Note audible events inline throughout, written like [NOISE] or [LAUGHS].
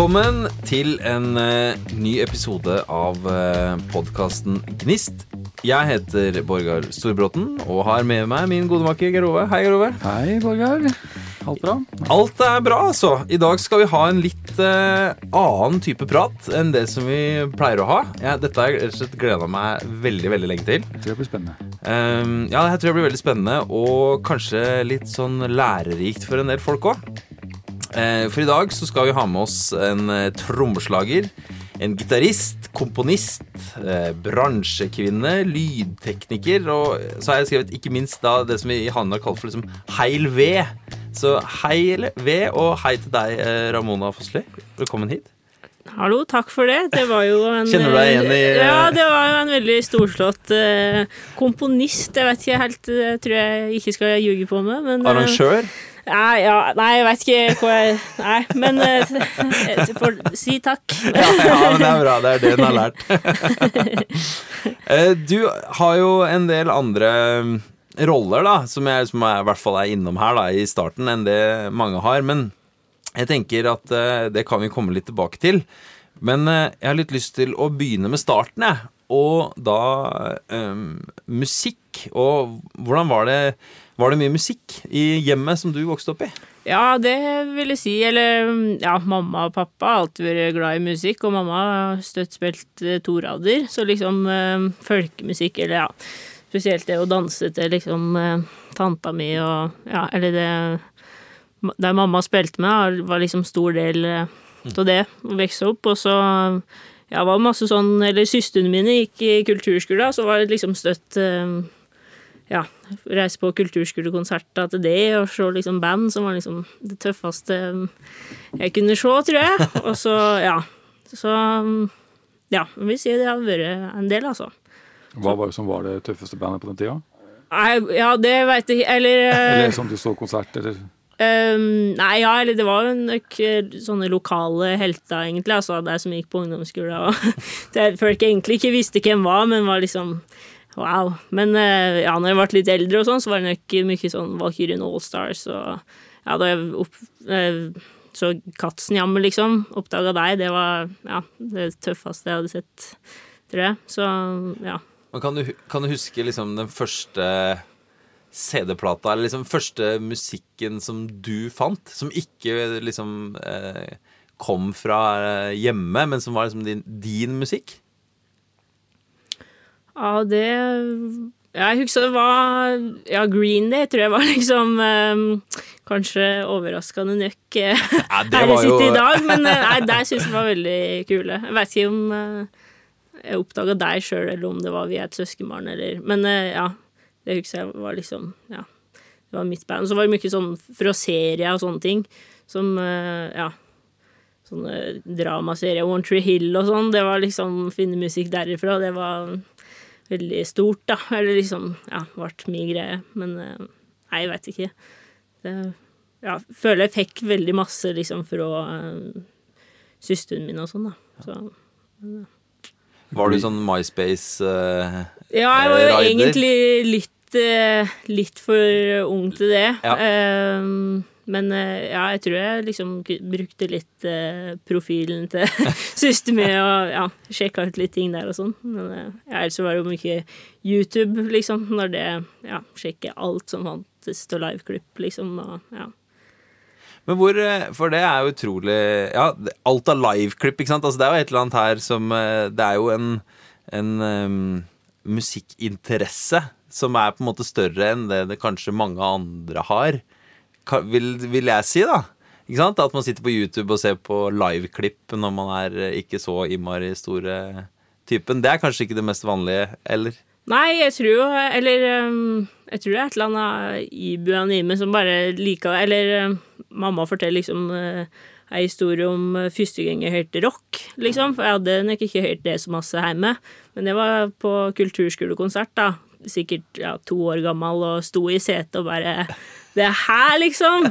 Velkommen til en uh, ny episode av uh, podkasten Gnist. Jeg heter Borgar Storbråten og har med meg min gode makker Geir Ove. Hei, Geir Ove. Hei, Borgar. Alt bra? Alt er bra, altså. I dag skal vi ha en litt uh, annen type prat enn det som vi pleier å ha. Ja, dette har jeg rett og slett gleda meg veldig veldig lenge til. Jeg tror det blir spennende. Um, ja, det tror jeg blir veldig spennende, og kanskje litt sånn lærerikt for en del folk òg. Eh, for i dag så skal vi ha med oss en eh, trommeslager, en gitarist, komponist, eh, bransjekvinne, lydtekniker, og så har jeg skrevet ikke minst da det som vi i Hanna kaller for liksom Heil ved. Så heil ved, og hei til deg, Ramona Fossli. Velkommen hit. Hallo, takk for det. Det var jo en Kjenner du deg igjen i Ja, det var jo en veldig storslått komponist. Jeg vet ikke helt Det tror jeg ikke skal ljuge på meg, men Arrangør? Ja, ja, nei, jeg vet ikke hva jeg Nei, men uh, får si takk. [LAUGHS] ja, ja, men det er bra. Det er det hun har lært. [LAUGHS] du har jo en del andre mm, roller, da, som jeg, som jeg i hvert fall er innom her da, i starten, enn det mange har. Men jeg tenker at uh, det kan vi komme litt tilbake til. Men jeg har litt lyst til å begynne med starten, jeg. Og da um, musikk. Og hvordan var det var det mye musikk i hjemmet som du vokste opp i? Ja, det vil jeg si. Eller ja, mamma og pappa har alltid vært glad i musikk, og mamma har støtt spilt to torader, så liksom øh, folkemusikk, eller ja Spesielt det å danse til liksom øh, tanta mi og Ja, eller det Der mamma spilte med, var liksom stor del eh, av det å vokse opp, og så ja, var masse sånn Eller søstrene mine gikk i kulturskolen, så var det liksom støtt eh, ja, reise på kulturskolekonsert til det, og se liksom band, som var liksom det tøffeste jeg kunne se, tror jeg. Og så, ja. Så ja, jeg vil si det har vært en del, altså. Hva var det som var det tøffeste bandet på den tida? Nei, ja, det veit jeg ikke, eller Eller som du så konsert, eller? Um, nei, ja, eller det var jo nok sånne lokale helter, egentlig, altså, de som gikk på ungdomsskolen, og [LAUGHS] folk egentlig ikke visste hvem var, men var liksom Wow. Men eh, ja, når jeg ble litt eldre og sånn, så var det nok mye sånn Valkyrien Allstars og Ja, da jeg opp, eh, så Katzenjammer, liksom, oppdaga deg, det var ja, det tøffeste jeg hadde sett, tror jeg. Så ja. Men kan du, kan du huske liksom den første CD-plata, eller liksom første musikken som du fant, som ikke liksom eh, kom fra eh, hjemme, men som var liksom din, din musikk? Ja, det Jeg husker det var Ja, Green Day tror jeg var liksom um, Kanskje overraskende nok uh, ja, her jeg sitter i dag, men uh, nei, der syns jeg var veldig kule. Jeg vet ikke om uh, jeg oppdaga deg sjøl, eller om det var via et søskenbarn, eller Men ja, det husker jeg var liksom Ja, det var mitt band. Så var det mye sånn fra serier og sånne ting som Ja sånne dramaserier, One Tree Hill og sånn. Det var liksom finne musikk derifra. Det var veldig stort, da. [LAUGHS] Eller liksom Ja, ble mye greie. Men eh, nei, jeg veit ikke. Det ja, føler jeg fikk veldig masse liksom fra uh, søsteren min og sånn, da. Så, men, ja. Var du sånn MySpace uh, Ja, jeg var jo egentlig litt, uh, litt for ung til det. Ja. Uh, men eh, ja, jeg tror jeg liksom brukte litt eh, profilen til [LAUGHS] søster mi og ja, sjekka ut litt ting der og sånn. Men eh, ellers var det jo mye YouTube, liksom, når det ja, sjekker alt som fantes av liveklipp, liksom, og ja. Men hvor eh, For det er jo utrolig Ja, alt av liveklipp, ikke sant. Altså, det er jo et eller annet her som eh, Det er jo en, en um, musikkinteresse som er på en måte større enn det, det kanskje mange andre har vil, vil jeg si, da. At man sitter på YouTube og ser på liveklipp når man er eh, ikke så innmari store typen. Det er kanskje ikke det mest vanlige, eller? Nei, jeg tror jo Eller um, jeg tror det er et eller annet ibu anime som bare liker. Eller um, mamma forteller liksom uh, ei historie om uh, første gang jeg hørte rock, liksom. For jeg hadde nok ikke hørt det så masse hjemme. Men det var på kulturskolekonsert, da. Sikkert ja, to år gammel og sto i setet og bare det er her, liksom!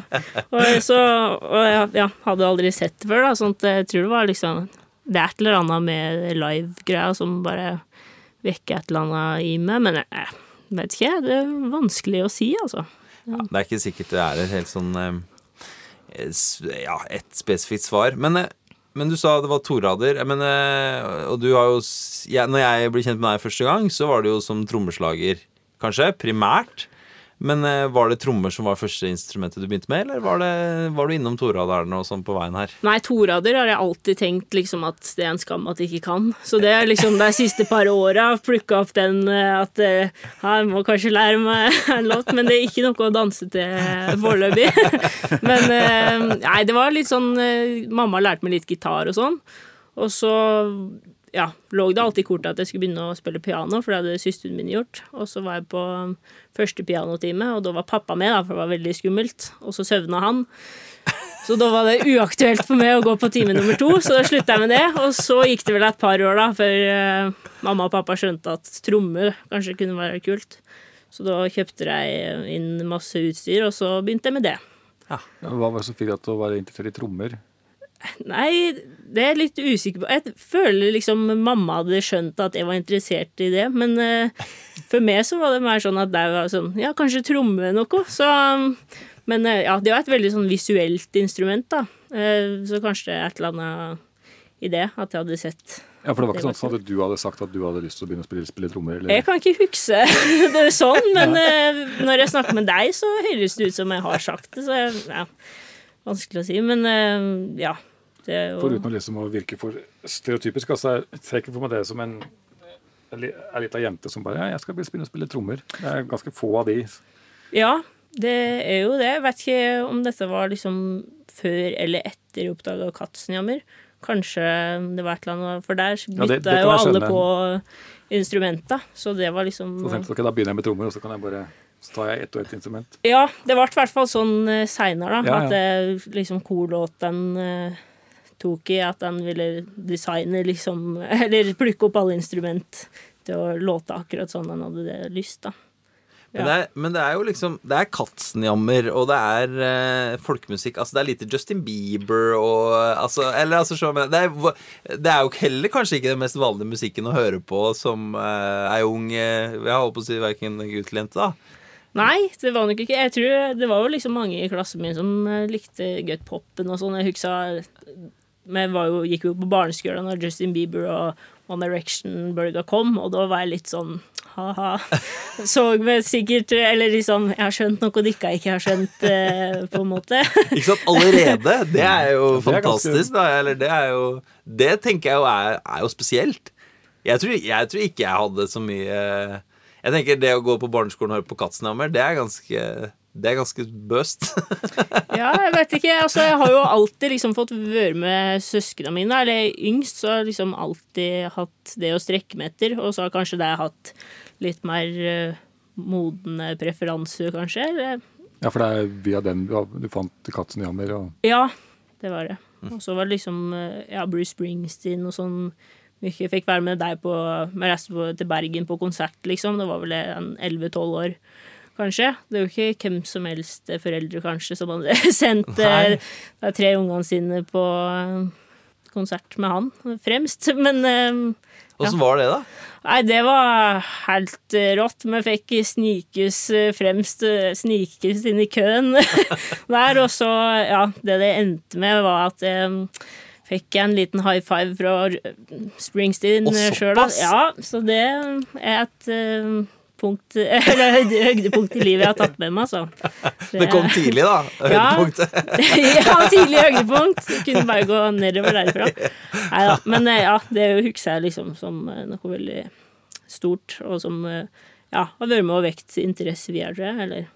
Og, så, og jeg ja, hadde aldri sett det før, da, sånn jeg tror det var liksom Det er et eller annet med live-greia som bare vekker et eller annet i meg, men jeg, vet ikke, det er vanskelig å si, altså. Ja, det er ikke sikkert det er et helt sånn eh, Ja, et spesifikt svar. Men eh, men du sa det var torader. Men, eh, og du har jo jeg, Når jeg ble kjent med deg første gang, så var det jo som trommeslager, kanskje. Primært. Men eh, var det trommer som var første instrumentet du begynte med, eller var, det, var du innom toraderen og sånn på veien her? Nei, torader har jeg alltid tenkt liksom at det er en skam at jeg ikke kan. Så det er liksom de siste par åra plukka opp den eh, at eh, jeg må kanskje lære meg [LAUGHS] en låt, men det er ikke noe å danse til foreløpig. [LAUGHS] Men eh, nei, det var litt sånn eh, Mamma lærte meg litt gitar og sånn. Og så ja, lå det alltid i kortet at jeg skulle begynne å spille piano, for det hadde søsteren min gjort. Og så var jeg på um, første pianotime, og da var pappa med, da, for det var veldig skummelt. Og så søvna han. Så da var det uaktuelt for meg å gå på time nummer to, så da slutta jeg med det. Og så gikk det vel et par år da, før eh, mamma og pappa skjønte at tromme kanskje kunne være kult. Så da kjøpte jeg inn masse utstyr, og så begynte jeg med det. Hva var det som fikk deg til å være interessert i trommer? Nei, det er jeg litt usikker på. Jeg føler liksom mamma hadde skjønt at jeg var interessert i det, men uh, for meg så var det mer sånn at det var sånn Ja, kanskje tromme noe. Så Men uh, ja, det var et veldig sånn visuelt instrument, da. Uh, så kanskje et eller annet i det at jeg hadde sett Ja, For det var Det ikke var sånn at du hadde sagt at du hadde lyst til å begynne å spille, spille trommer? Eller? Jeg kan ikke huske [LAUGHS] det sånn, men eh, når jeg snakker med deg, så høres det ut som jeg har sagt det. Så ja, vanskelig å si. Men eh, ja. Det jo Foruten å liksom å virke for stereotypisk. altså Jeg ser ikke for meg det som en ei lita jente som bare ja, 'Jeg skal begynne å spille trommer'. Det er ganske få av de. Ja, det er jo det. Jeg vet ikke om dette var liksom før eller etter oppdaga Katzenjammer. Kanskje det var et eller annet For der bytta ja, jo alle på instrumenter, så det var liksom Så tenkte dere Da begynner jeg med trommer, og så kan jeg bare så tar jeg ett og ett instrument. Ja, det ble i hvert fall sånn seinere, da. Ja, ja. At det, liksom korlåten uh, tok i at den ville designe liksom [LAUGHS] Eller plukke opp alle instrument til å låte akkurat sånn den hadde det lyst, da. Men, det er, men det er jo liksom Det er Katzenjammer, og det er eh, folkemusikk. Altså, det er lite Justin Bieber og altså, Eller altså så, men det, er, det er jo heller kanskje ikke den mest vanlige musikken å høre på som eh, er ung eh, Jeg holdt på å si verken gutt eller jente, da. Nei, det var nok ikke Jeg tror det var jo liksom mange i klassen min som likte likte gutpopen og sånn. Jeg husker Vi var jo, gikk jo på barneskolen når Justin Bieber og One Direction-bølga kom, og da var jeg litt sånn ha-ha. [LAUGHS] Så vi sikkert Eller liksom Jeg har skjønt noe dere ikke har skjønt, eh, på en måte. [LAUGHS] Ikke sant? Allerede! Det er jo det er fantastisk, da. Eller det er jo Det tenker jeg jo er, er jo spesielt. Jeg tror, jeg tror ikke jeg hadde så mye Jeg tenker det å gå på barneskolen og høre på Katzenhammer, det er ganske det er ganske bøst. [LAUGHS] Ja, jeg vet ikke. Altså, jeg har jo alltid liksom fått være med søsknene mine. Eller yngst, så har jeg liksom alltid hatt det å strekke meg etter. Og så har kanskje det hatt litt mer uh, modne preferanser, kanskje. Eller Ja, for det er via den du, du fant Katzenjammer og Ja, det var det. Og så var det liksom eh, ja, Bruce Springsteen og sånn. Jeg fikk være med deg på Jeg reiste på, til Bergen på konsert, liksom. Det var vel en 11-12 år, kanskje. Det er jo ikke hvem som helst foreldre, kanskje, som hadde [LAUGHS] sendt eh, de tre ungene sine på eh, konsert med han fremst. [LAUGHS] Men eh, Åssen var det, da? Nei, det var helt eh, rått. Vi fikk snikes eh, fremst, eh, snikes inn i køen [LAUGHS] der. Og så, ja, det det endte med, var at jeg en liten high five fra Springsteen sjøl. Ja, så det er et eh, punkt [LAUGHS] Eller høydepunkt i livet jeg har tatt med meg, altså. [LAUGHS] Det kom tidlig, da. Høydepunktet. [LAUGHS] ja, tidlig høydepunkt. Kunne bare gå nedover derfra. Neida, Men eh, ja, det husker jeg liksom som eh, noe veldig stort, og som ja, har vært med å vekte interesse videre. Eller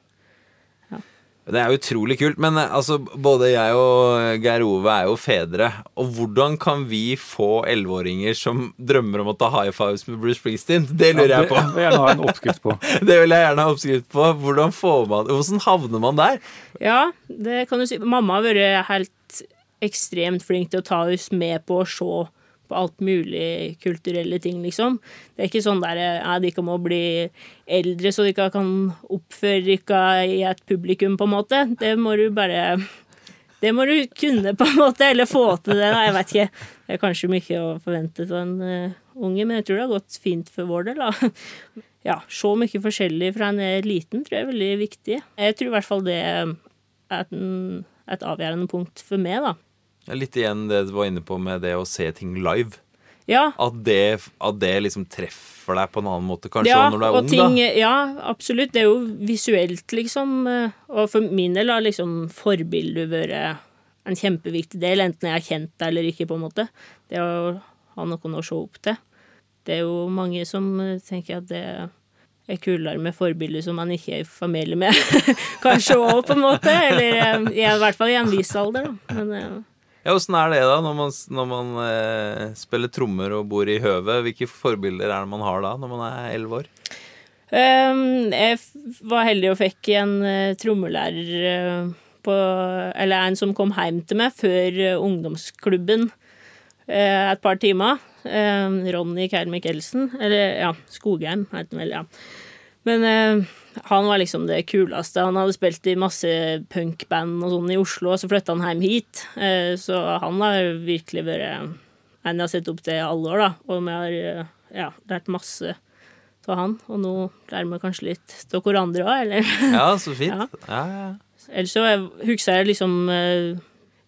Det er utrolig kult. Men eh, altså, både jeg og Geir Ove er jo fedre. Og hvordan kan vi få elleveåringer som drømmer om å ta high fives med Bruce Springsteen? Det lurer jeg på. Det vil jeg gjerne ha en oppskrift på. [LAUGHS] Det vil jeg gjerne ha oppskrift på. Hvordan, får man, hvordan havner man der? Ja, det kan du si. Mamma har vært helt ekstremt flink til å ta oss med på å se på alt mulig kulturelle ting, liksom. Det er ikke sånn der ja, ikke må bli eldre så de ikke kan oppføre dere i et publikum, på en måte. Det må du bare Det må du kunne, på en måte, eller få til det. Jeg vet ikke. Det er kanskje mye å forvente av en eh, unge, men jeg tror det har gått fint for vår del, da. Ja, se mye forskjellig fra en er liten tror jeg er veldig viktig. Jeg tror i hvert fall det er et, et avgjørende punkt for meg, da. Litt igjen det du var inne på med det å se ting live. Ja. At det, at det liksom treffer deg på en annen måte, kanskje, ja, når du er ung, ting, da? Ja, absolutt. Det er jo visuelt, liksom. Eh, og for min del har liksom forbildet vært en kjempeviktig del, enten jeg har kjent deg eller ikke, på en måte. Det å ha noen å se opp til. Det er jo mange som eh, tenker at det er kulere med forbilder som man ikke er i familie med, [LAUGHS] kanskje òg, på en måte. Eller eh, i hvert fall i en viss alder, da. Men ja, Åssen er det da, når man, når man eh, spiller trommer og bor i høvet? Hvilke forbilder er det man har da, når man er elleve år? Um, jeg var heldig og fikk en uh, trommelærer uh, på Eller en som kom hjem til meg før uh, ungdomsklubben et par timer. Ehm, Ronny Keil Mikkelsen. Eller ja, Skogheim heter han vel, ja. Men han var liksom det kuleste. Han hadde spilt i masse punkband og sånn i Oslo, og så flytta han hjem hit. Eh, så han har virkelig vært en jeg har sett opp til i alle år, da. Og vi har eh, ja, lært masse av han. Og nå lærer vi kanskje litt av hverandre òg, eller? Ja, så [LAUGHS] fint. Ja. Ja, ja. Ellers så husker jeg liksom eh,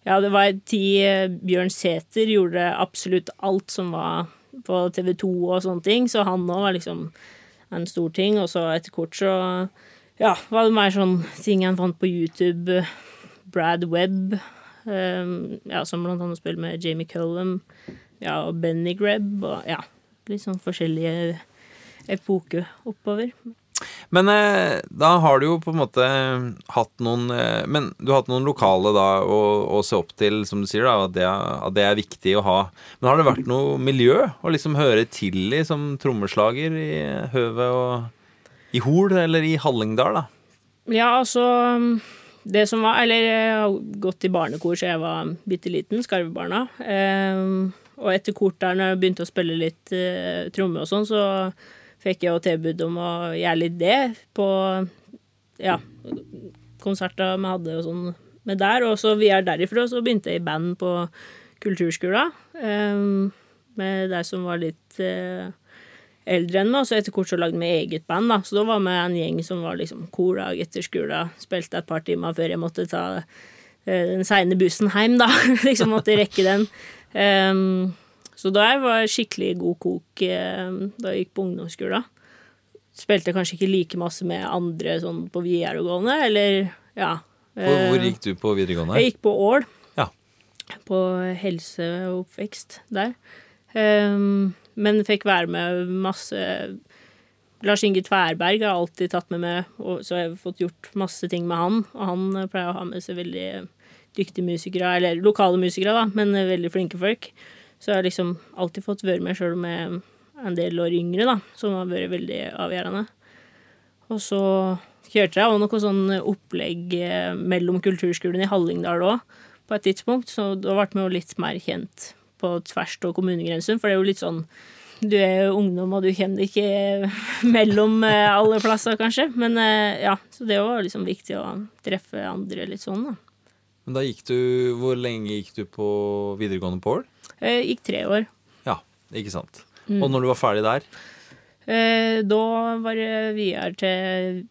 Ja, det var en tid Bjørn Sæther gjorde absolutt alt som var på TV 2 og sånne ting, så han òg var liksom en stor ting. Og så etter kort så ja, var det mer sånn ting han fant på YouTube. Brad Webb, um, ja, som blant annet spiller med Jamie Cullum, ja, og Benny Grebb, og ja, litt sånn forskjellige epoker oppover. Men eh, da har du jo på en måte hatt noen eh, Men du har hatt noen lokale da å, å, se opp til, som du sier, da, at det, at det, er viktig å ha. Men har det vært noe miljø å liksom høre til i som trommeslager i Høve og i Hol eller i Hallingdal, da? Ja, altså Det som var Eller jeg har gått i barnekor siden jeg var bitte liten, Skarvebarna. Eh, og etter kort der, når jeg begynte å spille litt eh, tromme og sånn, så fikk jeg jo tilbud om å gjøre litt det på ja, konserter vi hadde og sånn med der. Og så videre derifra så begynte jeg i band på kulturskolen. Um, med de som var litt uh, eldre enn meg. Og så etter hvert så lagde vi eget band, da. Så da var vi en gjeng som var liksom korlag etter skolen. Spilte et par timer før jeg måtte ta uh, den seine bussen hjem, da. [LAUGHS] liksom måtte rekke den. Um, så jeg var skikkelig god kok eh, da jeg gikk på ungdomsskolen. Spilte kanskje ikke like masse med andre sånn på videregående, eller ja. Hvor, hvor gikk du på videregående? Jeg gikk på Ål. Ja. På helse og oppvekst der. Um, men fikk være med masse Lars Inge Tverberg har alltid tatt med meg, og så har jeg fått gjort masse ting med han. Og han pleier å ha med seg veldig dyktige musikere, eller lokale musikere, da, men veldig flinke folk. Så jeg har liksom alltid fått være med, sjøl er en del år yngre, da, som har vært veldig avgjørende. Og så kjørte jeg òg noe sånn opplegg eh, mellom kulturskolen i Hallingdal òg, på et tidspunkt, så da ble vi litt mer kjent på tvers av kommunegrensen, for det er jo litt sånn du er jo ungdom, og du deg ikke [LAUGHS] mellom eh, alle plasser, kanskje. Men eh, ja, så det var liksom viktig å treffe andre litt sånn, da. Men da gikk du Hvor lenge gikk du på videregående på Ål? Jeg gikk tre år. Ja, ikke sant. Mm. Og når du var ferdig der? Eh, da var det videre til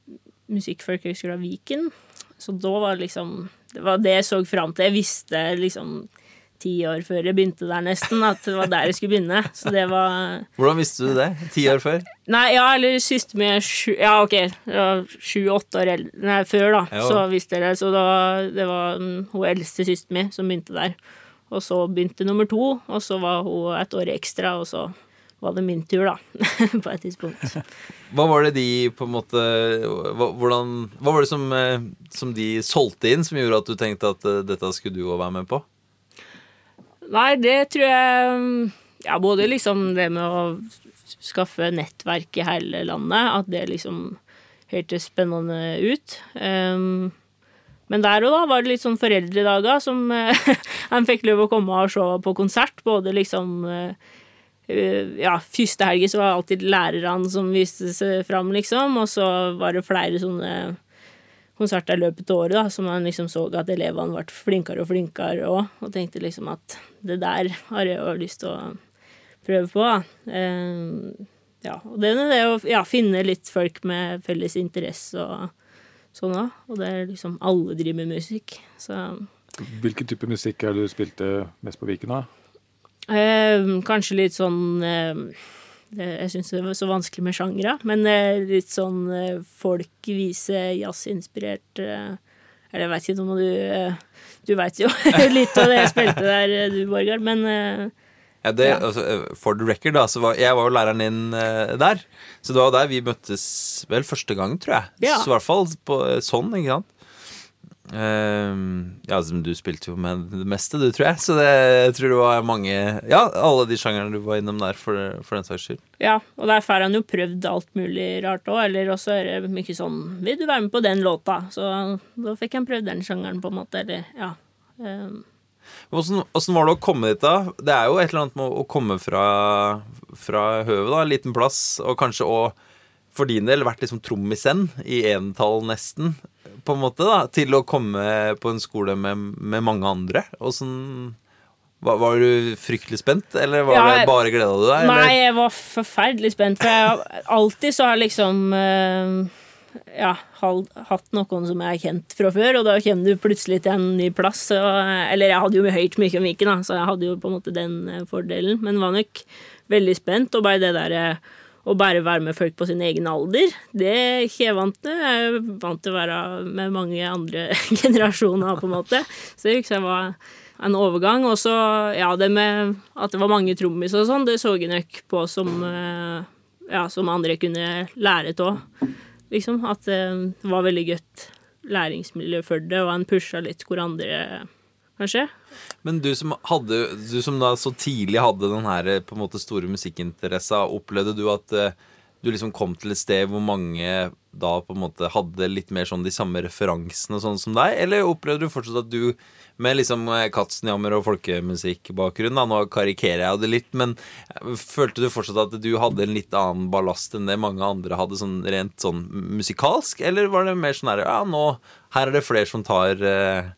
Musikkfolkehøgskolen Viken. Så da var det liksom Det var det jeg så fram til. Jeg visste liksom ti år før jeg begynte der, nesten, at det var der jeg skulle begynne. Så det var Hvordan visste du det? Ti år før? Nei, ja, eller siste med sju Ja, ok, sju-åtte år eldre Nei, før, da, jo. så visste jeg det. Så da Det var hun eldste søsteren min som begynte der. Og så begynte nummer to, og så var hun et år ekstra, og så var det min tur, da. [LAUGHS] på et tidspunkt. [LAUGHS] Hva var det de på en måte Hvordan, Hva var det som, eh, som, de solgte inn, som gjorde at du tenkte at eh, dette skulle du òg være med på? Nei, det tror jeg Ja, både liksom det med å skaffe nettverk i hele landet, at det liksom hørtes spennende ut. Um, men der og da var det litt sånn foreldredager som [LAUGHS] han fikk lov å komme og se på konsert. Både liksom Ja, første helga så var det alltid lærerne som viste seg fram, liksom. Og så var det flere sånne konserter i løpet av året da, som man liksom så at elevene ble flinkere og flinkere òg. Og tenkte liksom at det der har jeg jo lyst til å prøve på. da. ja, og det er det å ja, finne litt folk med felles interesse og sånn òg. Og det er liksom Alle driver med musikk. Så Hvilken type musikk er det du spilte mest på Viken, da? Eh, kanskje litt sånn eh, Jeg syns det var så vanskelig med sjangre, men eh, litt sånn eh, folkvise, jazzinspirert eh, Eller jeg veit ikke om du eh, Du veit jo [LAUGHS] litt av det jeg spilte der, du, Borgard, men det, ja. Altså, for the record, da, så var, jeg var jo læreren din uh, der. Så det var der vi møttes vel første gang, tror jeg. Ja. Så i hvert fall på, sånn, ikke sant. Uh, ja, du spilte jo med det meste, du, tror jeg. Så det, jeg tror det var mange Ja, alle de sjangerne du var innom der, for, for den saks skyld. Ja, og der får han jo prøvd alt mulig rart òg. Eller også er det mye sånn Vil du være med på den låta? Så da fikk han prøvd den sjangeren, på en måte. Eller, ja. Um. Hvordan, var det å komme dit, da? Det er jo et eller annet med å komme fra, fra høvet, da. En liten plass, og kanskje òg for din del vært liksom trommisen i entall, nesten på en måte, da, til å komme på en skole med, med mange andre? Åssen var, var, du fryktelig spent, eller var ja, det bare gleda du deg? Nei, jeg var forferdelig spent, for jeg alltid så har liksom uh, ja, hatt noen som jeg har kjent fra før, og da kommer du plutselig til en ny plass. Og, eller jeg hadde jo hørt mye om Viken, da, så jeg hadde jo på en måte den eh, fordelen, men var nok veldig spent, og bare det derre uh, å bare være med folk på sin egen alder, det er ikke jeg vant til. Jeg er vant til å være med mange andre [LAUGHS] generasjoner, på en måte. Så det liksom var en overgang. Og så, ja, det med at det var mange trommiser og sånn, det så jeg nok på som eh, ja, som andre kunne lære av. Liksom. At det var veldig godt læringsmiljø for det, og en pusha litt hvor andre kanskje. Men du som, hadde, du som da så tidlig hadde den her på en måte store musikkinteressa, opplevde du at uh, du liksom kom til et sted hvor mange da på en måte hadde litt mer sånn de samme referansene sånn som deg, eller opplevde du fortsatt at du med liksom eh, Katzenjammer og folkemusikkbakgrunn, nå karikerer jeg det litt, men eh, følte du fortsatt at du hadde en litt annen ballast enn det mange andre hadde, sånn rent sånn musikalsk, eller var det mer sånn her ja, nå her er det flere som tar eh,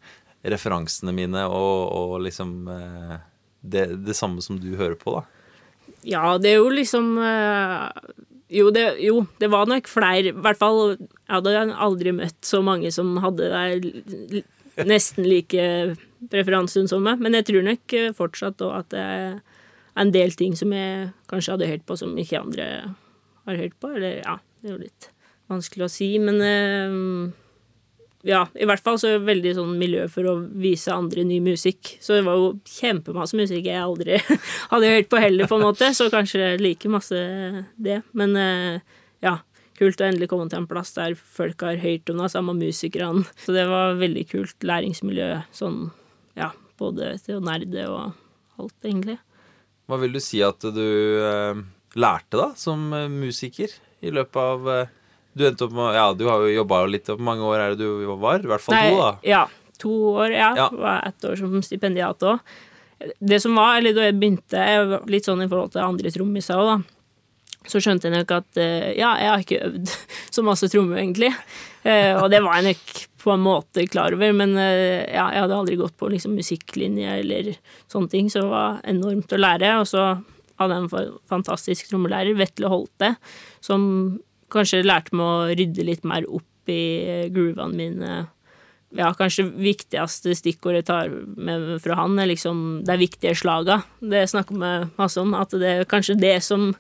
referansene mine og, og liksom eh, det, det, samme som du hører på, da? Ja, det er jo liksom eh, jo det, jo, det var nok flere. I hvert fall Jeg hadde aldri møtt så mange som hadde der nesten like preferansen som meg. Men jeg tror nok fortsatt at det er en del ting som jeg kanskje hadde hørt på, som ikke andre har hørt på. Eller ja, det er jo litt vanskelig å si, men uh, ja, i hvert fall så veldig sånn miljø for å vise andre ny musikk. Så det var jo kjempemasse musikk jeg aldri [LAUGHS] hadde hørt på heller, på en måte. Så kanskje like masse det. Men eh, ja, kult å endelig komme til en plass der folk har hørt om det, samme musikerne. Så det var veldig kult læringsmiljø, sånn ja, både til å nerde og alt, egentlig. Hva vil du si at du eh, lærte, da, som eh, musiker, i løpet av eh du endte opp med Ja, du har jo jobba litt. Hvor mange år er det du var? I hvert fall Nei, to, da. Ja. To år, ja. ja. Var ett år som stipendiat òg. Det som var, eller da jeg begynte, litt sånn i forhold til andre trommiser òg, da, så skjønte jeg nok at eh, ja, jeg har ikke øvd [LAUGHS] så masse trommer, egentlig. Eh, og det var jeg nok på en måte klar over, men eh, ja, jeg hadde aldri gått på liksom musikklinje eller sånne ting, så det var enormt å lære. Og så hadde jeg en fantastisk trommelærer, Vetle Holte, som kanskje lærte meg å rydde litt mer opp i groovene mine. Ja, kanskje viktigste stikkordet jeg tar med fra han, er liksom de viktige slaga. Det snakker vi masse om, at det er kanskje det som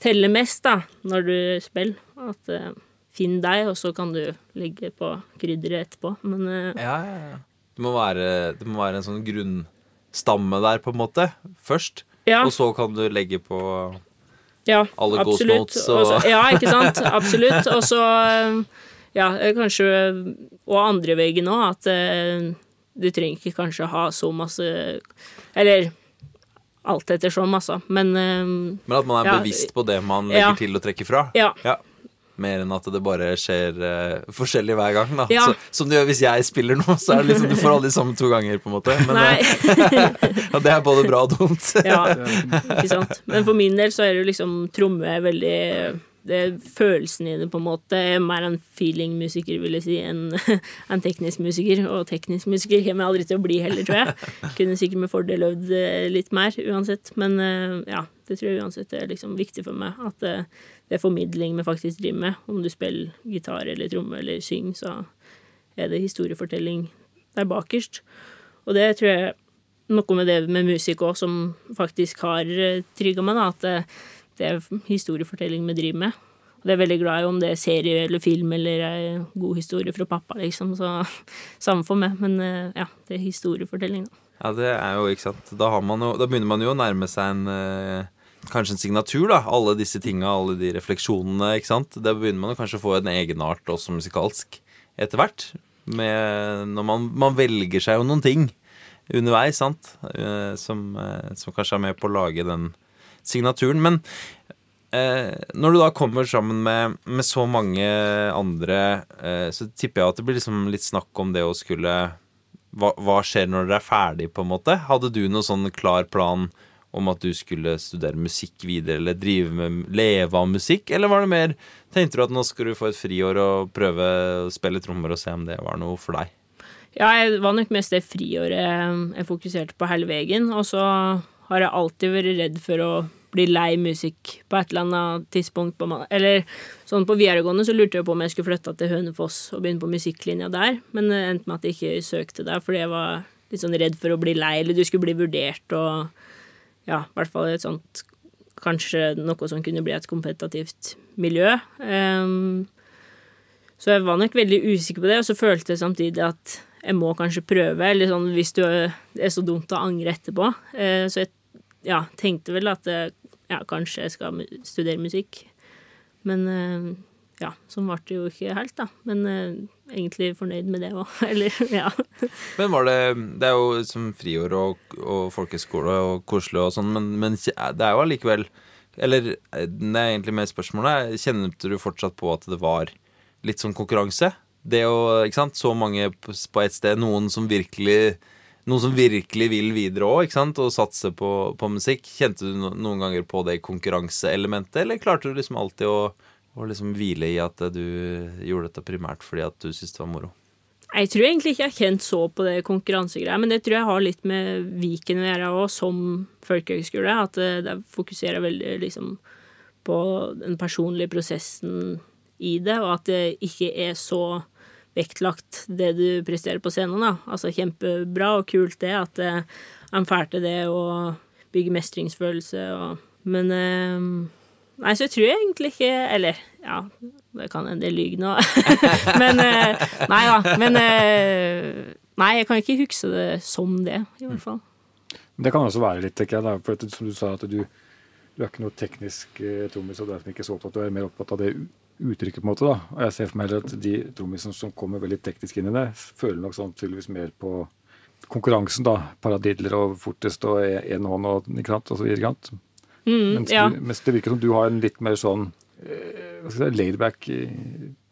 teller mest da, når du spiller. At uh, finn deg, og så kan du legge på krydderet etterpå. Men uh, ja, ja, ja. Det må, være, det må være en sånn grunnstamme der, på en måte, først. Ja. Og så kan du legge på ja, Alle ghost notes og Også, Ja, ikke sant. [LAUGHS] Absolutt. Og så ja, kanskje Og andre veien òg, at uh, du trenger ikke kanskje ha så masse Eller alt ettersom, altså. Men eh, Men at man er ja, bevisst på det man legger ja. til å trekke fra? Ja. ja mer enn at det bare skjer uh, forskjellig hver gang. Da. Ja. Så, som det gjør hvis jeg spiller noe, så er det liksom, du får alle de samme to ganger, på en måte. Men uh, [LAUGHS] det er både bra og dumt. ja, ikke sant. Men for min del så er det jo liksom tromme veldig det følelsen i det, på en måte. Mer en feeling-musiker, vil jeg si, enn [LAUGHS] en teknisk musiker. Og teknisk musiker kommer jeg aldri til å bli heller, tror jeg. [LAUGHS] Kunne sikkert med fordel øvd eh, litt mer, uansett. Men ja, det tror jeg uansett er liksom viktig for meg. At det er formidling vi faktisk driver med. Om du spiller gitar eller tromme eller synger, så er det historiefortelling der bakerst. Og det tror jeg noe med det med musikk òg som faktisk har trygga meg, da. At det, er historiefortelling vi driver med. Og det er veldig glad i om det er serie eller film eller en god historie fra pappa, liksom. Så samme for meg. Men uh, ja, det er historiefortelling, da. Ja, det er jo, ikke sant. Da, jo, da begynner man jo å nærme seg en uh kanskje en signatur, da. Alle disse tinga, alle de refleksjonene, ikke sant. Da begynner man kanskje å få en egenart også musikalsk etter hvert. Når man, man, velger seg jo noen ting underveis, sant, eh, som, eh, som, kanskje er med på å lage den signaturen. Men eh, når du da kommer sammen med, med så mange andre, eh, så tipper jeg at det blir liksom litt snakk om det å skulle hva, hva skjer når dere er ferdig, på en måte? Hadde du noen sånn klar plan? om at du skulle studere musikk videre, eller drive med leve av musikk? Eller var det mer Tenkte du at nå skal du få et friår og prøve å spille trommer og se om det var noe for deg? Ja, jeg var nok mest det friåret jeg fokuserte på hele veien. Og så har jeg alltid vært redd for å bli lei musikk på et eller annet tidspunkt. På, eller sånn på videregående så lurte jeg på om jeg skulle flytte til Hønefoss og begynne på musikklinja der, men det endte med at jeg ikke søkte der fordi jeg var litt sånn redd for å bli lei, eller du skulle bli vurdert og ja, i hvert fall et sånt Kanskje noe som kunne bli et kompetativt miljø. Um, så jeg var nok veldig usikker på det, og så følte jeg samtidig at jeg må kanskje prøve, eller sånn hvis du er så dumt å angre etterpå. Uh, så jeg ja, tenkte vel at ja, kanskje jeg skal studere musikk. Men uh, ja, sånn ble det jo ikke helt, da. Men uh, egentlig fornøyd med det òg. [LAUGHS] Eller, ja. Men var det Det er jo som friår og, og folkeskole og koselig og sånn, men, men, det er jo allikevel Eller det er egentlig mer spørsmålet. Kjente du fortsatt på at det var litt sånn konkurranse? Det å Ikke sant, så mange på ett sted. Noen som virkelig noen som virkelig vil videre òg, og satse på, på, musikk. Kjente du noen ganger på det konkurranseelementet, eller klarte du liksom alltid å å liksom hvile i at du gjorde dette primært fordi at du syntes det var moro? Jeg tror egentlig ikke jeg har kjent så på det konkurransegreia, men det tror jeg har litt med Viken å gjøre òg, som folkehøgskole. At det fokuserer veldig liksom på den personlige prosessen i det, og at det ikke er så vektlagt det du presterer på scenen. da. Altså kjempebra og kult det, at han får til det å bygge mestringsfølelse og Men eh, Nei, så jeg tror egentlig ikke Eller, ja, det kan hende jeg lyver nå. [LAUGHS] men eh, Nei da. Men eh, Nei, jeg kan ikke huske det som det, i hvert fall. Det kan også være litt, tenker jeg. For som du sa, at du, du er ikke noe teknisk eh, trommis, og derfor ikke så opptatt. Du er mer opptatt av det uttrykket, på en måte. da. Og jeg ser for meg at de trommisene som kommer veldig teknisk inn i det, føler nok sånn tydeligvis mer på konkurransen, da. Paradidler og fortest og én hånd og ikke sant, og så videre. Mm, mens, ja. du, mens, det virker som du har en litt mer sånn eh, hva skal jeg si, laidback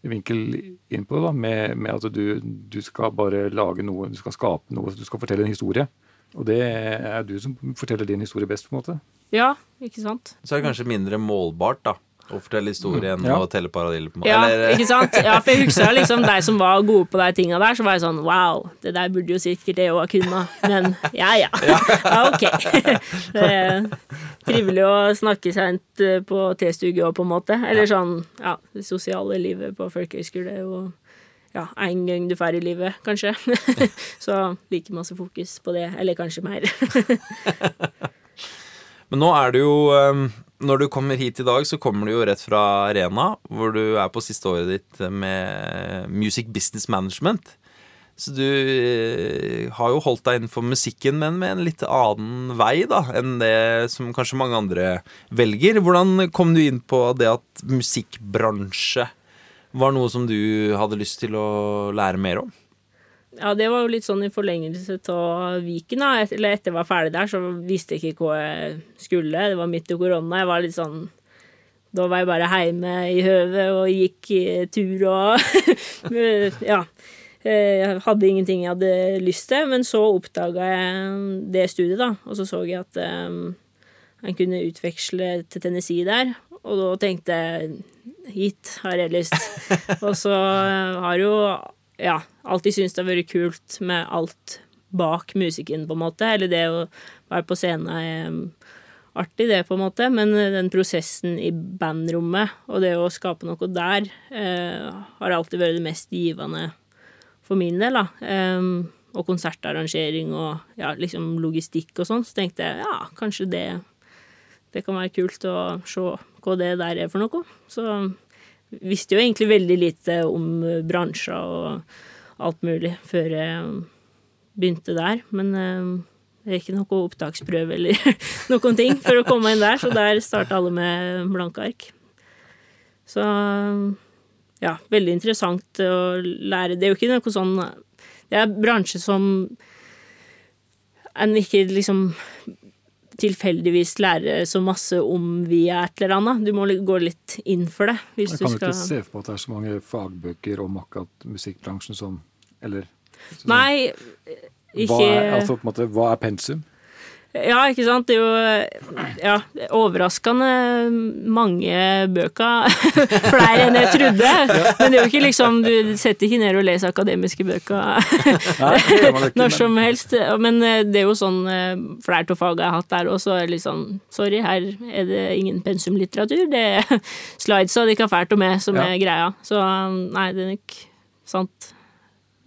vinkel inn på det, da, med, med at du, du, skal bare lage noe, du skal skape noe, du skal fortelle en historie. Og det er du som forteller din historie best, på en måte. Ja, ikke sant. Så er det kanskje mindre målbart, da. Å fortelle historien ja. og telle paralliller. på Ja, Eller, ikke sant? Ja, for jeg husker liksom de som var gode på de tinga der, så var jeg sånn wow, det der burde jo sikkert jeg òg kunnet, Men ja, ja. ja. [LAUGHS] ok. Det trivelig å snakke sent eh, på T-studio òg, på en måte. Eller sånn, ja, det sosiale livet på folkehøyskole er jo ja, én gang du drar i livet, kanskje. [LAUGHS] så like masse fokus på det. Eller kanskje mer. [LAUGHS] Men nå er det jo ehm, Når du kommer hit i dag, så kommer du jo rett fra Arena, hvor du er på siste året ditt med Music Business Management. Så du eh, har jo holdt deg innenfor musikken, men med en litt annen vei da, enn det som kanskje mange andre velger. Hvordan kom du inn på det at musikkbransje var noe som du hadde lyst til å lære mer om? Ja, det var jo litt sånn i forlengelse av Viken, da. Eller etter jeg var ferdig der, så visste jeg ikke hva jeg skulle. Det var midt i korona. Jeg var litt sånn Da var jeg bare hjemme i høvet og gikk tur og [LAUGHS] Ja. Jeg hadde ingenting jeg hadde lyst til, men så oppdaga jeg det studiet, da. Og så så jeg at um, en kunne utveksle til Tennessee der. Og da tenkte jeg hit har jeg lyst. [LAUGHS] og så har jo ja, alltid syntes det har vært kult med alt bak musikken, på en måte. Eller det å være på scenen er um, artig, det, på en måte. Men uh, den prosessen i bandrommet og det å skape noe der, eh, har alltid vært det mest givende for min del, da. Um, og konsertarrangering og ja, liksom logistikk og sånn, så tenkte jeg ja, kanskje det, det kan være kult å se hva det der er for noe. Så visste jo egentlig veldig lite om bransjer og alt mulig før jeg begynte der, men eh, det er ikke noe opptaksprøve eller [LAUGHS] noen ting for å komme inn der, så der starta alle med blanke ark. Så ja, veldig interessant å lære. Det er jo ikke noe sånn Det er bransje som en ikke liksom tilfeldigvis lære så masse om via et eller annet. Du må gå litt inn for det. Hvis jeg kan du skal... ikke se for meg at det er så mange fagbøker om akkurat musikkbransjen som Eller? Nei, ikke hva er, altså, måte, hva er pensum? Ja, ikke sant. Det er jo ja, overraskende mange bøker. [LAUGHS] Flere enn jeg trodde. Men det er jo ikke liksom Du setter ikke ned og leser akademiske bøker [LAUGHS] når som helst. Men eh, det er jo sånn eh, flere av fagene jeg har hatt der også, er det litt sånn Sorry, her er det ingen pensumlitteratur. Det er [LAUGHS] slidesa de kan fælt med som er greia. Så nei, det er nok sant.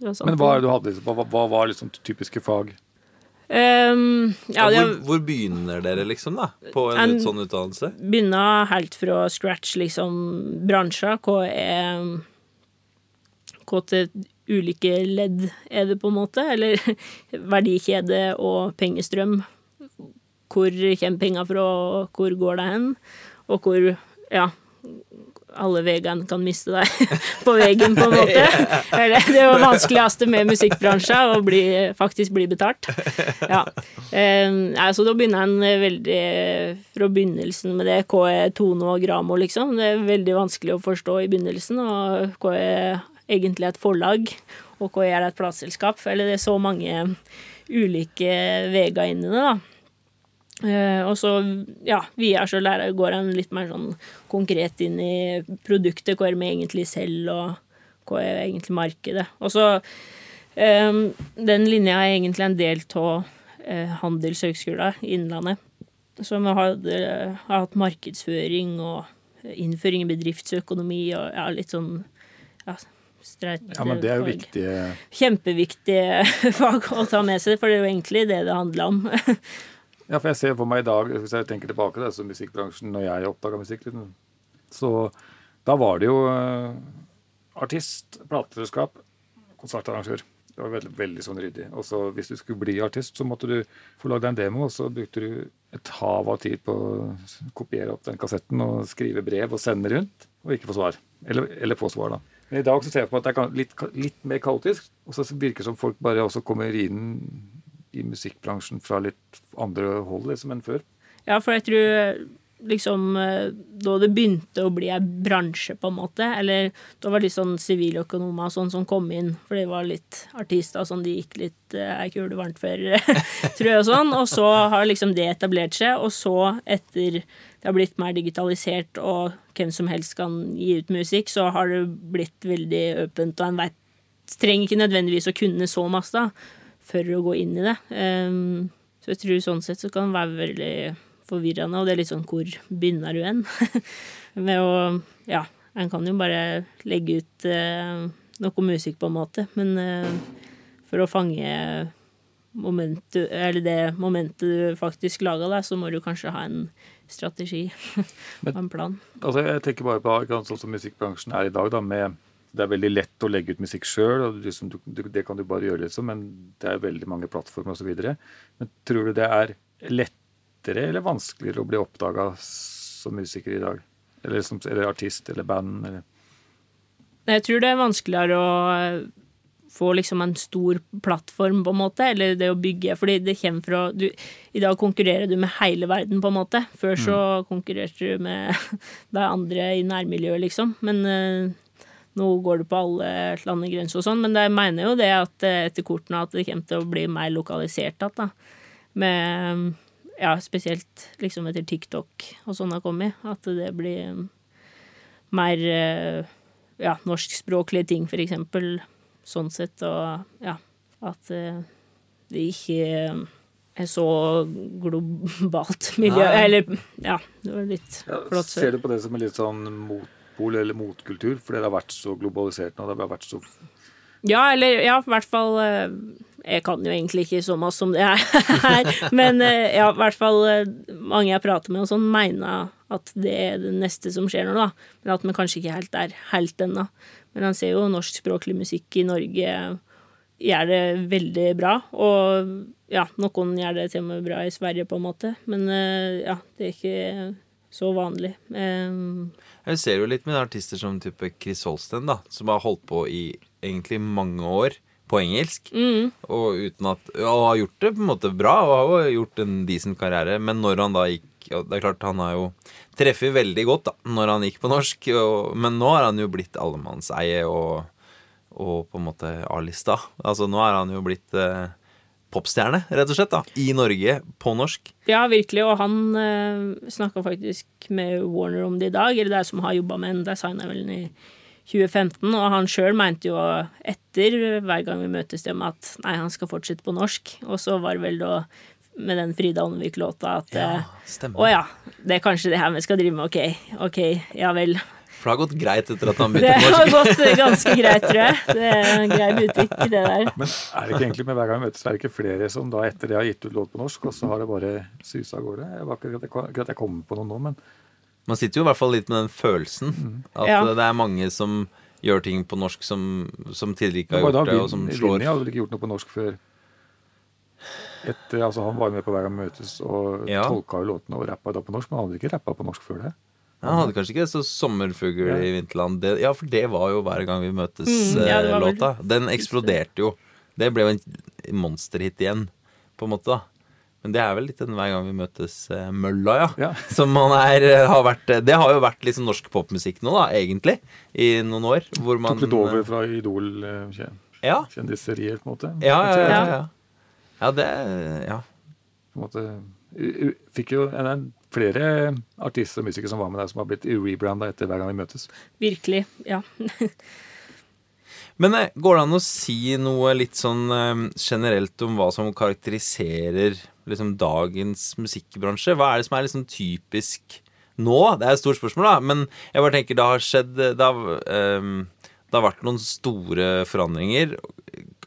sant. Men hva, hadde, hva, hva var liksom typiske fag? Um, ja, hvor, hvor, begynner dere, liksom, da? På en, en sånn utdannelse? Begynner helt fra scratch, liksom. Bransjer. Hva er Hva til ulike ledd er det, på en måte? Eller [LAUGHS] verdikjede og pengestrøm. Hvor kommer penger fra, og hvor går det hen? Og hvor Ja alle vegene kan miste deg [LAUGHS] på veggen, på en måte. Det var vanskeligste med musikkbransjen, å bli, faktisk bli betalt. Ja. så da begynner en veldig fra begynnelsen med det. Hva er tone og gramo, liksom? Det er veldig vanskelig å forstå i begynnelsen. Og hva er egentlig et forlag, og hva er et plateselskap? Eller det er så mange ulike veier inn i det, da. Uh, og så, ja, videre så lærer, går han litt mer sånn konkret inn i produktet, hva er vi egentlig selv, og hva er egentlig markedet. Og så um, Den linja er egentlig en del av uh, Handelshøgskolen Innlandet. Har, uh, har hatt markedsføring og innføring i bedriftsøkonomi og ja, litt sånn ja, streit Ja, men det er jo viktige Kjempeviktige [LAUGHS] fag å ta med seg, for det er jo egentlig det det handler om. [LAUGHS] Ja, for jeg ser for meg i dag, hvis jeg tenker tilbake til altså musikkbransjen når jeg oppdaga musikk, så da var det jo uh, artist, plateselskap, konsertarrangør. Det var veldig, veldig sånn ryddig. Og så hvis du skulle bli artist, så måtte du få lagd en demo, og så brukte du et hav av tid på å kopiere opp den kassetten og skrive brev og sende rundt, og ikke få svar. Eller, eller få svar, da. Men i dag så ser jeg på at det er litt, litt mer kaotisk, og så virker det som folk bare også kommer inn i musikkbransjen fra litt andre hold liksom, enn før. Ja, for jeg tror liksom Da det begynte å bli ei bransje, på en måte, eller da var det litt sånn siviløkonomer sånn som kom inn, for det var litt artister sånn de gikk litt ei eh, kule varmt for, [LAUGHS] tror jeg, og sånn. Og så har liksom det etablert seg, og så, etter det har blitt mer digitalisert og hvem som helst kan gi ut musikk, så har det blitt veldig åpent, og en vet trenger ikke nødvendigvis å kunne så masse, da for å gå inn i det. Um, så jeg tror sånn sett så kan det være veldig forvirrende, og det er litt sånn hvor begynner du hen? [LAUGHS] Med å Ja, en kan jo bare legge ut uh, noe musikk, på en måte, men uh, for å fange momentet, eller det momentet du faktisk laga deg, så må du kanskje ha en strategi [LAUGHS] og en plan. Altså, jeg tenker bare på sånn som musikkbransjen er i dag, da, med det er veldig lett å legge ut musikk sjøl, liksom, det kan du bare gjøre, liksom, men det er veldig mange plattformer osv. Men tror du det er lettere eller vanskeligere å bli oppdaga som musiker i dag? Eller, som, eller artist eller band? Eller? Jeg tror det er vanskeligere å få liksom en stor plattform, på en måte, eller det å bygge Fordi det kommer fra du, I dag konkurrerer du med hele verden, på en måte. Før så mm. konkurrerte du med [LAUGHS] de andre i nærmiljøet, liksom. Men uh, nå går det på alle landegrenser og sånn, men jeg mener jo det at eh, etter kortene at det kommer til å bli mer lokalisert igjen. Med Ja, spesielt liksom etter TikTok og sånn har kommet, at det blir mer eh, ja, norskspråklige ting, for eksempel. Sånn sett, og ja, at eh, det ikke er så globalt [LAUGHS] miljø. Nei. Eller ja, det var litt flott. Ja, ser du på det som er litt sånn mot motpol eller motkultur, fordi det har vært så globalisert nå. Det har vært så Ja, eller ja, i hvert fall eh, Jeg kan jo egentlig ikke så masse om det her, [LAUGHS] men eh, ja, i hvert fall eh, mange jeg prater med og sånn, mener at det er det neste som skjer nå, da. Men at vi kanskje ikke helt er helt ennå. Men han ser jo norskspråklig musikk i Norge gjør det veldig bra. Og ja, noen gjør det til og med bra i Sverige, på en måte. Men ja, det er ikke så vanlig. Um, jeg ser jo litt med artister som type Chris Holsten, da, som har holdt på i egentlig mange år på engelsk. Mm. Og uten at Og har gjort det på en måte bra, og har jo gjort en decent karriere. Men når han da gikk Det er klart, han har jo treffet veldig godt da når han gikk på norsk, og, men nå har han jo blitt allemannseie og, og på en måte A-lista. Altså nå er han jo blitt eh, popstjerne, rett og slett, da, i Norge på norsk. Ja, virkelig, og han eh, snakka faktisk med Warner om det i dag, eller det er som har jobba med en, designer vel i 2015, og han sjøl mente jo etter hver gang vi møtes dem at nei, han skal fortsette på norsk, og så var det vel da med den Frida Åndevik-låta at ja, eh, Å ja, det er kanskje det her vi skal drive med, ok, ok, ja vel. For det har gått greit etter at han begynte på norsk? Det har gått ganske greit, tror jeg. Det er en grei butikk, det der. Men er det ikke egentlig med hver gang vi møtes, er det ikke flere som da etter det har gitt ut låt på norsk, og så har det bare susa av gårde? Jeg var ikke at jeg kommer på noe nå, men man sitter jo i hvert fall litt med den følelsen. Mm. At ja. det er mange som gjør ting på norsk som, som tidligere ikke har gjort det, og som slår Vinni hadde vel ikke gjort noe på norsk før etter, altså Han var med på Hver gang vi møtes og ja. tolka jo låtene og rappa da på norsk, men han hadde ikke rappa på norsk før det. Han hadde kanskje ikke det, så 'Sommerfugl ja. i vinterland'. Det, ja, for det var jo Hver gang vi møtes-låta. Mm, ja, Den eksploderte jo. Det ble jo en monsterhit igjen, på en måte. da men det er vel litt den hver gang vi møtes-mølla, eh, ja. ja. [LAUGHS] Som man er, eh, har vært Det har jo vært liksom norsk popmusikk nå, da, egentlig. I noen år. Hvor man Tok litt over fra Idol-kjendiserier, ja. på en måte. Ja, ja, ja. ja. ja det Ja. På en måte Fikk jo en, flere artister og musikere som var med der, som har blitt rebranda etter hver gang vi møtes. Virkelig. Ja. Men eh, går det an å si noe litt sånn generelt om hva som karakteriserer liksom dagens musikkbransje? Hva er det som er liksom typisk nå? Det er et stort spørsmål, da, men jeg bare tenker det har skjedd Det har, um, det har vært noen store forandringer.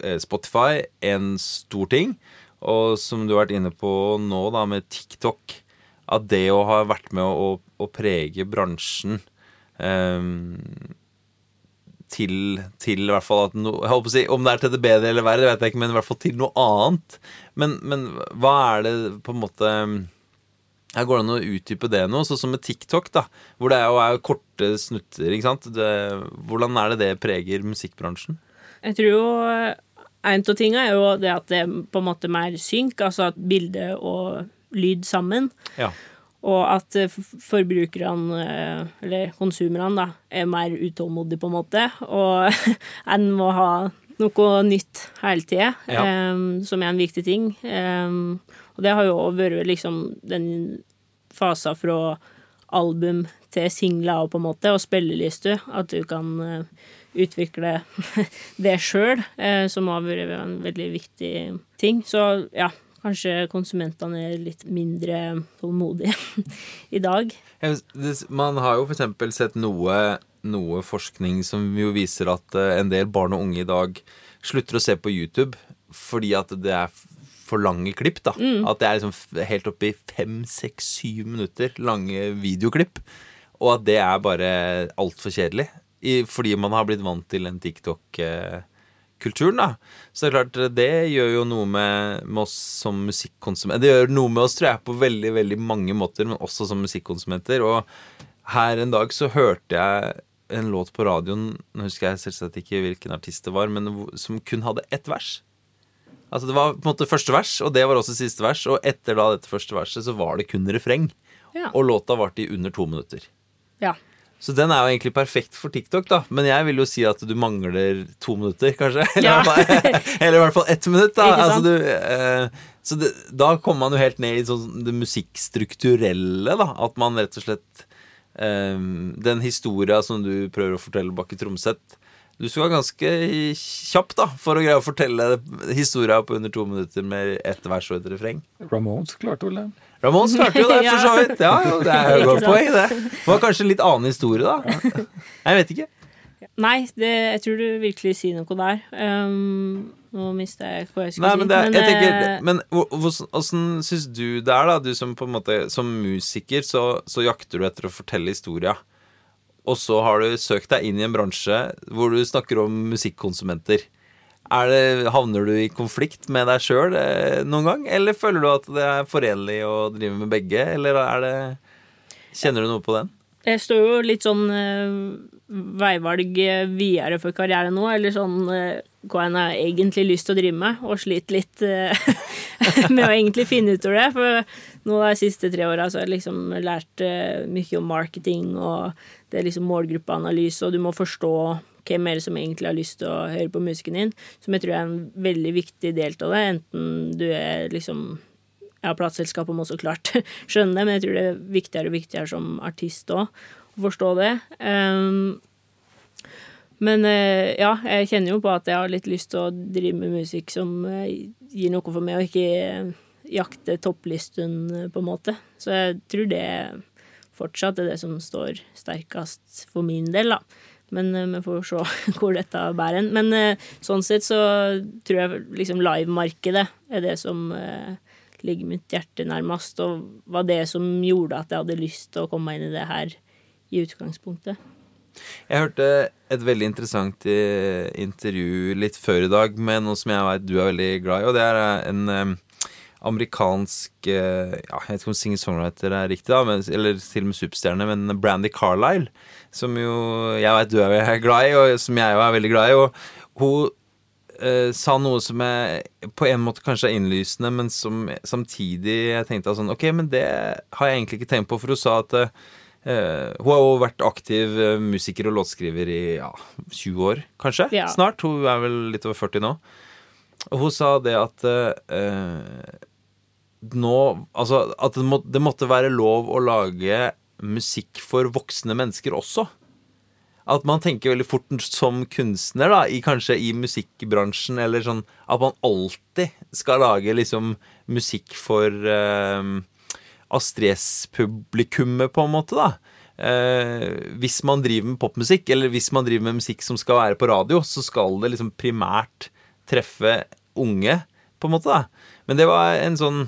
Eh, Spotify, en stor ting. Og som du har vært inne på nå, da, med TikTok At det å ha vært med å, å prege bransjen um, til, til, i hvert fall at no, jeg håper å si, Om det er til det bedre eller verre, det vet jeg ikke, men i hvert fall til noe annet. Men, men hva er det på en måte her går det an å utdype det nå, sånn som med TikTok, da, hvor det er, jo er korte snutter. ikke sant? Det, hvordan er det det preger musikkbransjen? Jeg tror jo en av tingene er jo det at det er på en måte mer synk, altså at bildet og lyd sammen. Ja. Og at eh, forbrukerne, eh, eller konsumerne, da, er mer utålmodige, på en måte. Og [LAUGHS] en må ha noe nytt hele tida, ja. um, som er en viktig ting. Um, og det har jo vært liksom den fasa fra album til singler og på en måte, og spilleliste, at du kan utvikle [LAUGHS] det sjøl, som har vært en veldig viktig ting. Så ja, kanskje konsumentene er litt mindre tålmodige [LAUGHS] i dag. Man har jo f.eks. sett noe, noe, forskning som jo viser at eh, en del barn og unge i dag slutter å se på YouTube fordi at det er for lange klipp. da. Mm. At det er liksom helt oppi fem, seks, syv minutter lange videoklipp. Og at det er bare altfor kjedelig. Fordi man har blitt vant til en TikTok. Eh, kulturen, da. Så det er klart, det gjør jo noe med, med oss som musikkonsumenter. Det gjør noe med oss, tror jeg, på veldig, veldig mange måter, men også som musikkonsumenter. Og her en dag så hørte jeg en låt på radioen, nå husker jeg selvsagt ikke hvilken artist det var, men som kun hadde ett vers. Altså Det var på en måte første vers, og det var også siste vers. Og etter da dette første verset så var det kun refreng. Ja. Og låta varte i under to minutter. Ja. Så den er jo egentlig perfekt for TikTok, da. Men jeg vil jo si at du mangler to minutter, kanskje. [LAUGHS] Eller, ja. eller i hvert fall ett minutt, da. Altså, du, eh, så det, da kommer man jo helt ned i sånn det musikkstrukturelle, da. At man rett og slett eh, Den historia som du prøver å fortelle bak i Tromsøt du skal være ganske kjapp da for å greie å fortelle historia på under to minutter med ett vers og et refreng. Ramones klarte vel det. Ramones klarte jo det, for så vidt. Ja, jo, det er jo godt poeng, det. Det var kanskje en litt annen historie, da. Jeg vet ikke. Nei, det, jeg tror du virkelig sier noe der. Um, Nå mista jeg hva jeg skulle Nei, men det, si. Men, jeg tenker, eh, men åssen syns du det er, da? Du som på en måte Som musiker så, så jakter du etter å fortelle historia. Og så har du søkt deg inn i en bransje hvor du snakker om musikkonsumenter. Det, havner du i konflikt med deg sjøl eh, noen gang, eller føler du at det er forenlig å drive med begge, eller er det Kjenner du noe på den? Jeg står jo litt sånn uh, veivalg videre for karriere nå, eller sånn uh, hva en har egentlig lyst til å drive med, og sliter litt uh, [LAUGHS] med å egentlig finne ut av det. For nå de siste tre åra har jeg liksom lært mye om marketing, og det er liksom målgruppeanalyse, og du må forstå hvem er det som egentlig har lyst til å høre på musikken din, som jeg tror er en veldig viktig del av det, enten du er liksom ja, plateselskapet må så klart [LAUGHS] skjønne det, men jeg tror det er viktigere og viktigere som artist òg å forstå det. Um, men uh, ja, jeg kjenner jo på at jeg har litt lyst til å drive med musikk som uh, gir noe for meg, og ikke uh, jakte topplisten, på en måte. Så jeg tror det fortsatt er det som står sterkest for min del, da. Men vi får se [LAUGHS] hvor dette bærer hen. Men sånn sett så tror jeg liksom livemarkedet er det som ligger mitt hjerte nærmest, og var det som gjorde at jeg hadde lyst til å komme inn i det her i utgangspunktet. Jeg hørte et veldig interessant eh, intervju litt før i dag med noe som jeg vet du er veldig glad i, og det er eh, en amerikansk uh, ja, Jeg vet ikke om singer-songwriter er riktig, da, men, eller til og med superstjerne, men Brandy Carlisle, som jo jeg vet du er glad i, og som jeg jo er veldig glad i. og hun eh, sa noe som er på en måte kanskje er innlysende, men som samtidig jeg tenkte sånn Ok, men det har jeg egentlig ikke tenkt på, for hun sa at eh, hun har jo vært aktiv uh, musiker og låtskriver i ja, 20 år, kanskje? Ja. Snart. Hun er vel litt over 40 nå. Og hun sa det at nå Altså at det, må, det måtte være lov å lage musikk for voksne mennesker også at man tenker veldig fort som kunstner, da, i, kanskje i musikkbransjen, eller sånn at man alltid skal lage liksom musikk for uh, Astrid S-publikummet, på en måte, da. Uh, hvis man driver med popmusikk, eller hvis man driver med musikk som skal være på radio, så skal det liksom primært treffe unge, på en måte, da. Men det var en sånn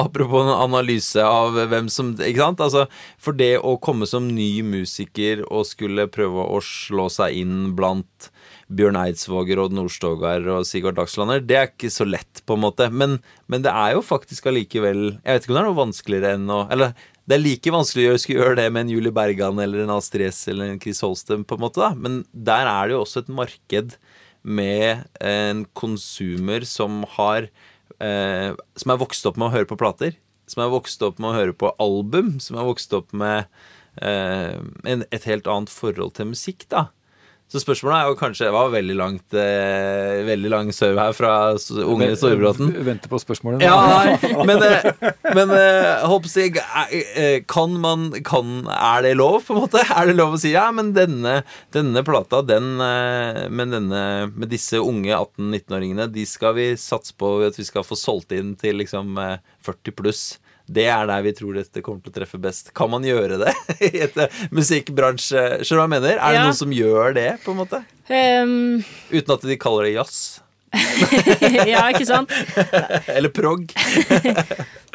Apropos en analyse av hvem som Ikke sant? Altså, for det å komme som ny musiker og skulle prøve å slå seg inn blant Bjørn Eidsvåger, og Nordstogar og Sigurd Dagslander, det er ikke så lett, på en måte. Men, men det er jo faktisk allikevel Jeg vet ikke om det er noe vanskeligere enn å Eller det er like vanskelig å skulle gjøre det med en Julie Bergan eller en Astrid S eller en Chris Holstem, på en måte, da. Men der er det jo også et marked med en konsumer som har eh, som er vokst opp med å høre på plater, som er vokst opp med å høre på album, som er vokst opp med eh, en, et helt annet forhold til musikk, da. Så spørsmålet er jo kanskje Det var veldig langt eh, Veldig lang sau her fra unge Storebråten. Venter på spørsmålet. Ja, nei, men, eh, men eh, jeg, eh, kan man kan, Er det lov, på en måte? [LAUGHS] Er det lov å si ja, men denne, denne plata, den med, denne, med disse unge 18-19-åringene, de skal vi satse på at vi skal få solgt inn til liksom 40 pluss det er der vi tror dette kommer til å treffe best. Kan man gjøre det [LAUGHS] i et eh, musikkbransje? Skjønner du hva jeg mener? Er det ja. noen som gjør det, på en måte? Um... Uten at de kaller det jazz? [LAUGHS] ja, ikke sant? [LAUGHS] Eller prog?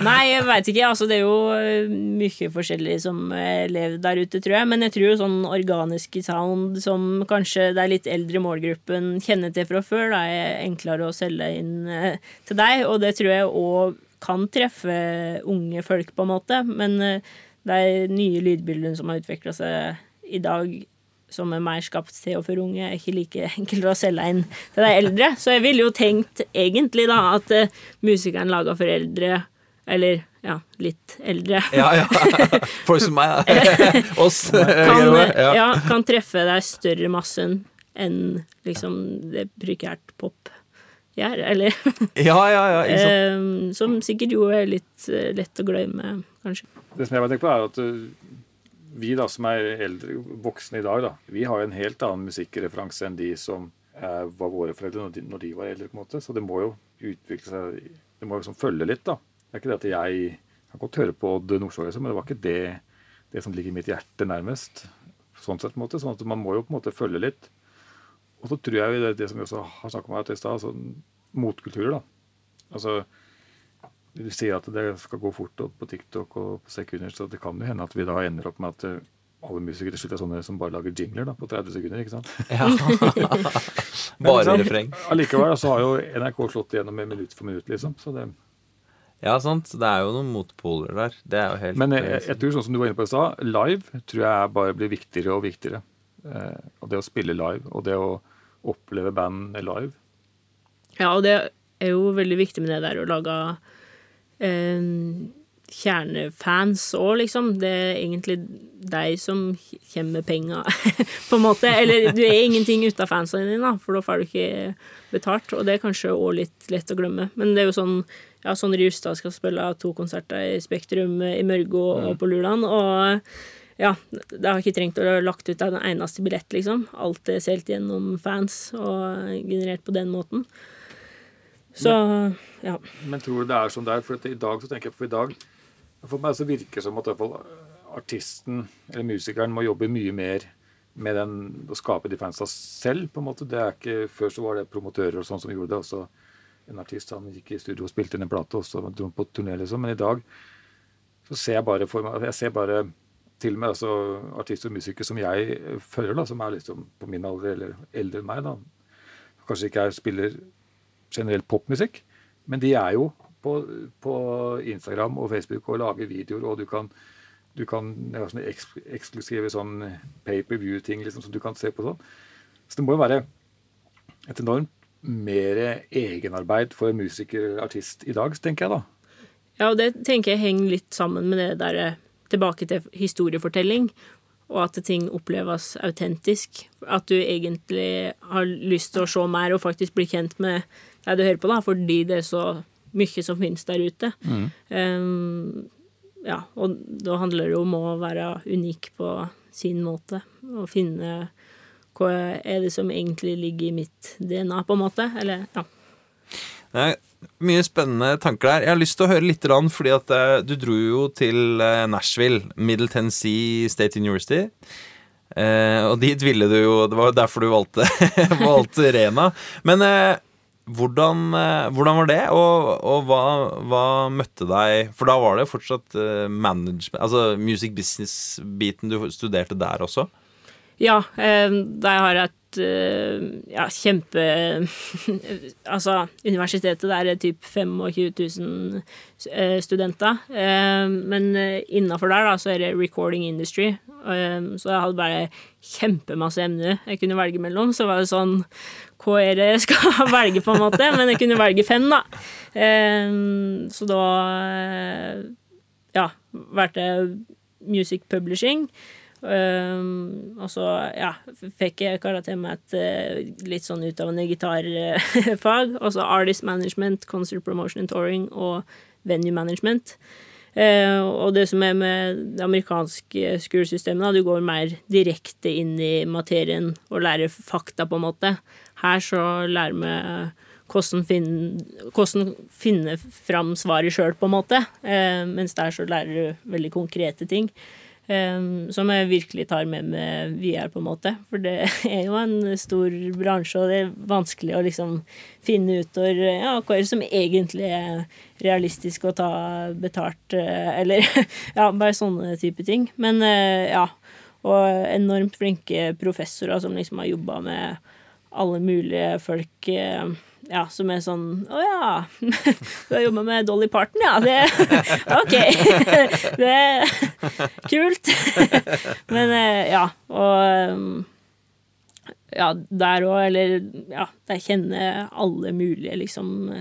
Nei, jeg veit ikke. Altså, det er jo eh, mye forskjellig som lever der ute, tror jeg. Men jeg tror sånn organiske sound som kanskje det er litt eldre målgruppen kjenner til fra før, da er enklere å selge inn eh, til deg. Og det tror jeg òg kan treffe unge folk, på en måte. Men det de nye lydbildene som har utvikla seg i dag, som er mer skapt til og for unge, er ikke like enkelt å selge inn til de eldre. Så jeg ville jo tenkt egentlig da at uh, musikeren laga for eldre, eller ja, litt eldre Ja, ja. Folk som meg. [LAUGHS] Oss. kan, ja, kan treffe de større massen enn liksom det prekært pop gjør, eller [LAUGHS] Ja, ja, ja. Eh, som sikkert jo er litt eh, lett å glemme, kanskje. Det som jeg bare tenker på, er at eh, vi da som er eldre, voksne i dag, da, vi har jo en helt annen musikkreferanse enn de som var våre foreldre når de, når de, var eldre. på en måte, Så det må jo utvikle seg Det må liksom følge litt, da. Det er ikke det at jeg kan godt høre på Odd Nordstoga, men det var ikke det, det som ligger i mitt hjerte nærmest. Sånn sett på en måte, sånn at Man må jo på en måte følge litt. Og så tror jeg det, det som vi også har snakket om her til stad, altså motkulturer. da. Altså, Du sier at det skal gå fort på TikTok og på sekunder, så det kan jo hende at vi da ender opp med at eh, alle musikere til slutt er sånne som bare lager jingler da, på 30 sekunder. ikke sant? Ja. [LAUGHS] bare refreng. Allikevel så har jo NRK slått igjennom med minutt for minutt, liksom. så det... Ja, sant. Det er jo noen motpoler der. Det er jo helt Men jeg, jeg tror, sånn som du var inne på i stad, live tror jeg bare blir viktigere og viktigere. Eh, og det å spille live, og det å oppleve band live. Ja, og det er jo veldig viktig med det der å lage eh, kjernefans òg, liksom. Det er egentlig deg som kommer med penga, [LAUGHS] på en måte. Eller du er ingenting uten fansene dine, for da får du ikke betalt. Og det er kanskje òg litt lett å glemme. Men det er jo sånn ja, Sondre Justad skal spille to konserter i Spektrum i Mørgo og på Luland, og ja, det har ikke trengt å ha lagt ut en eneste billett, liksom. Alt er solgt gjennom fans og generert på den måten. Så, ja. Men tror du det er sånn der? For i dag så tenker jeg på i dag For meg så virker det som at i hvert fall artisten eller musikeren må jobbe mye mer med den, å skape de fansa selv, på en måte. Det er ikke, Før så var det promotører og sånn som gjorde det. Også en artist han gikk i studio og spilte inn en plate, og så dro han på turné, liksom. Men i dag så ser jeg bare for meg Jeg ser bare til og med altså, artister og musikere som jeg føler, da, som er liksom på min alder eller eldre enn meg. da, Kanskje ikke jeg spiller generelt popmusikk, men de er jo på, på, Instagram og Facebook og lager videoer, og du kan, du kan ha sånne eks, eksklusive sånn pay per view-ting liksom, som du kan se på sånn. Så det må jo være et enormt mer egenarbeid for musiker artist i dag, tenker jeg da. Ja, og det tenker jeg henger litt sammen med det derre tilbake til historiefortelling, og at ting oppleves autentisk. At du egentlig har lyst til å se mer og faktisk bli kjent med det du hører på, da, fordi det er så mye som finnes der ute. Mm. Um, ja, og da handler det om å være unik på sin måte, og finne hva er det som egentlig ligger i mitt DNA, på en måte. Eller, ja. Er mye spennende tanker der. Jeg har lyst til å høre litt, fordi at uh, du dro jo til uh, Nashville, Middle Tennessee State University. Uh, og dit ville du jo Det var derfor du valgte, [LAUGHS] valgte Rena. Men hvordan, hvordan, var det, og, og hva, hva, møtte deg For da var det fortsatt management Altså music business-biten du studerte der også? Ja, der har jeg et ja, kjempe [LAUGHS] Altså, universitetet der er typ 25 000 eh, studenter. Eh, men innafor der, da, så er det recording industry. Så jeg hadde bare kjempemasse emner jeg kunne velge mellom. Så var det sånn Hva er det jeg skal [LAUGHS] velge, på en måte? Men jeg kunne velge fem, da. Så da ja, valgte jeg music publishing. Um, og så ja, fikk jeg kara til meg et uh, litt sånn utdannende gitarfag. Og så Artist Management, Concert Promotion and Touring og Venue Management. Uh, og det som er med det amerikanske skolesystemet, da, du går mer direkte inn i materien og lærer fakta, på en måte. Her så lærer vi hvordan finne, hvordan finne fram svaret sjøl, på en måte. Uh, mens der så lærer du veldig konkrete ting. Um, som jeg virkelig tar med meg videre, på en måte. For det [LAUGHS] er jo en stor bransje, og det er vanskelig å liksom finne ut or, ja, hva er det som egentlig er realistisk å ta betalt, eh, eller [LAUGHS] ja, bare sånne type ting. Men uh, ja. Og enormt flinke professorer som liksom har jobba med alle mulige folk. Uh, ja, som er sånn Å ja, [LAUGHS] du har jobba med Dolly Parton, ja. Det OK. [LAUGHS] Det er kult. [LAUGHS] Men eh, ja, og Ja, der òg, eller Ja, der kjenner alle mulige, liksom,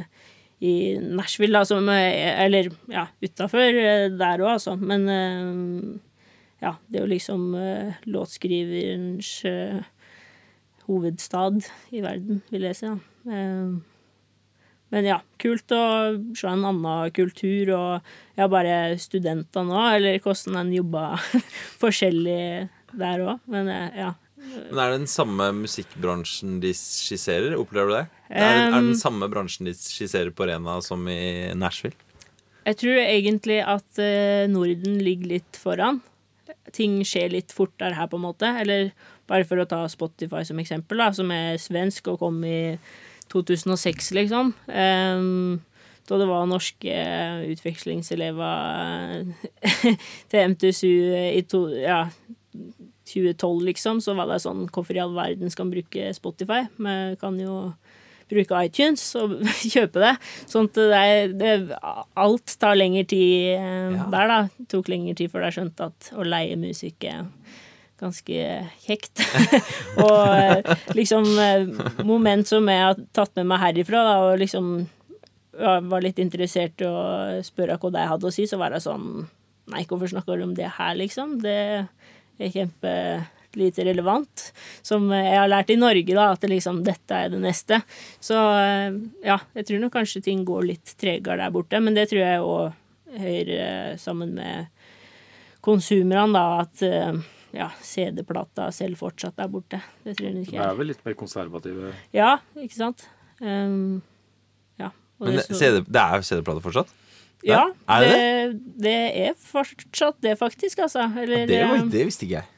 i Nashville, da, som Eller ja, utafor eh, der òg, altså. Men ja, det er jo liksom låtskriverens hovedstad i verden, vil jeg si. da. Eh, men ja, kult å se en annen kultur, og ja, bare studenter nå, eller hvordan en jobber [LAUGHS] forskjellig der òg. Men eh, ja. Men Er det den samme musikkbransjen de skisserer? Opplever du det? Er det, er det den samme bransjen de skisserer på Rena som i Nashville? Jeg tror egentlig at eh, Norden ligger litt foran. ting skjer litt fortere her, på en måte. Eller bare for å ta Spotify som eksempel, da, som er svensk og kom i 2006, liksom. Um, da det var norske utvekslingselever [LAUGHS] til MTSU i to, ja, 2012, liksom, så var det sånn Hvorfor i all verden skal man bruke Spotify? Vi kan jo bruke iTunes og [LAUGHS] kjøpe det. Sånn at det, det, alt tar lengre tid eh, ja. der, da. Det tok lengre tid før jeg skjønte at å leie musikk er ganske kjekt. [LAUGHS] og eh, liksom eh, moment som jeg har tatt med meg herifra, da, og liksom var litt interessert i å spørre hva de hadde å si, så var det sånn Nei, hvorfor snakker du om det her, liksom? Det er kjempe lite relevant. Som jeg har lært i Norge, da, at det liksom, dette er det neste. Så ja, jeg tror nok kanskje ting går litt tregere der borte, men det tror jeg òg hører sammen med konsumerne, da, at ja, CD-plata selv fortsatt er borte. Det tror jeg ikke. Det er vel litt mer konservative Ja, ikke sant. Um, ja. Men det, CD, det er CD-plate fortsatt? Ja, er det, det, det, er fortsatt det, faktisk, altså. Eller, det, var, det visste ikke jeg.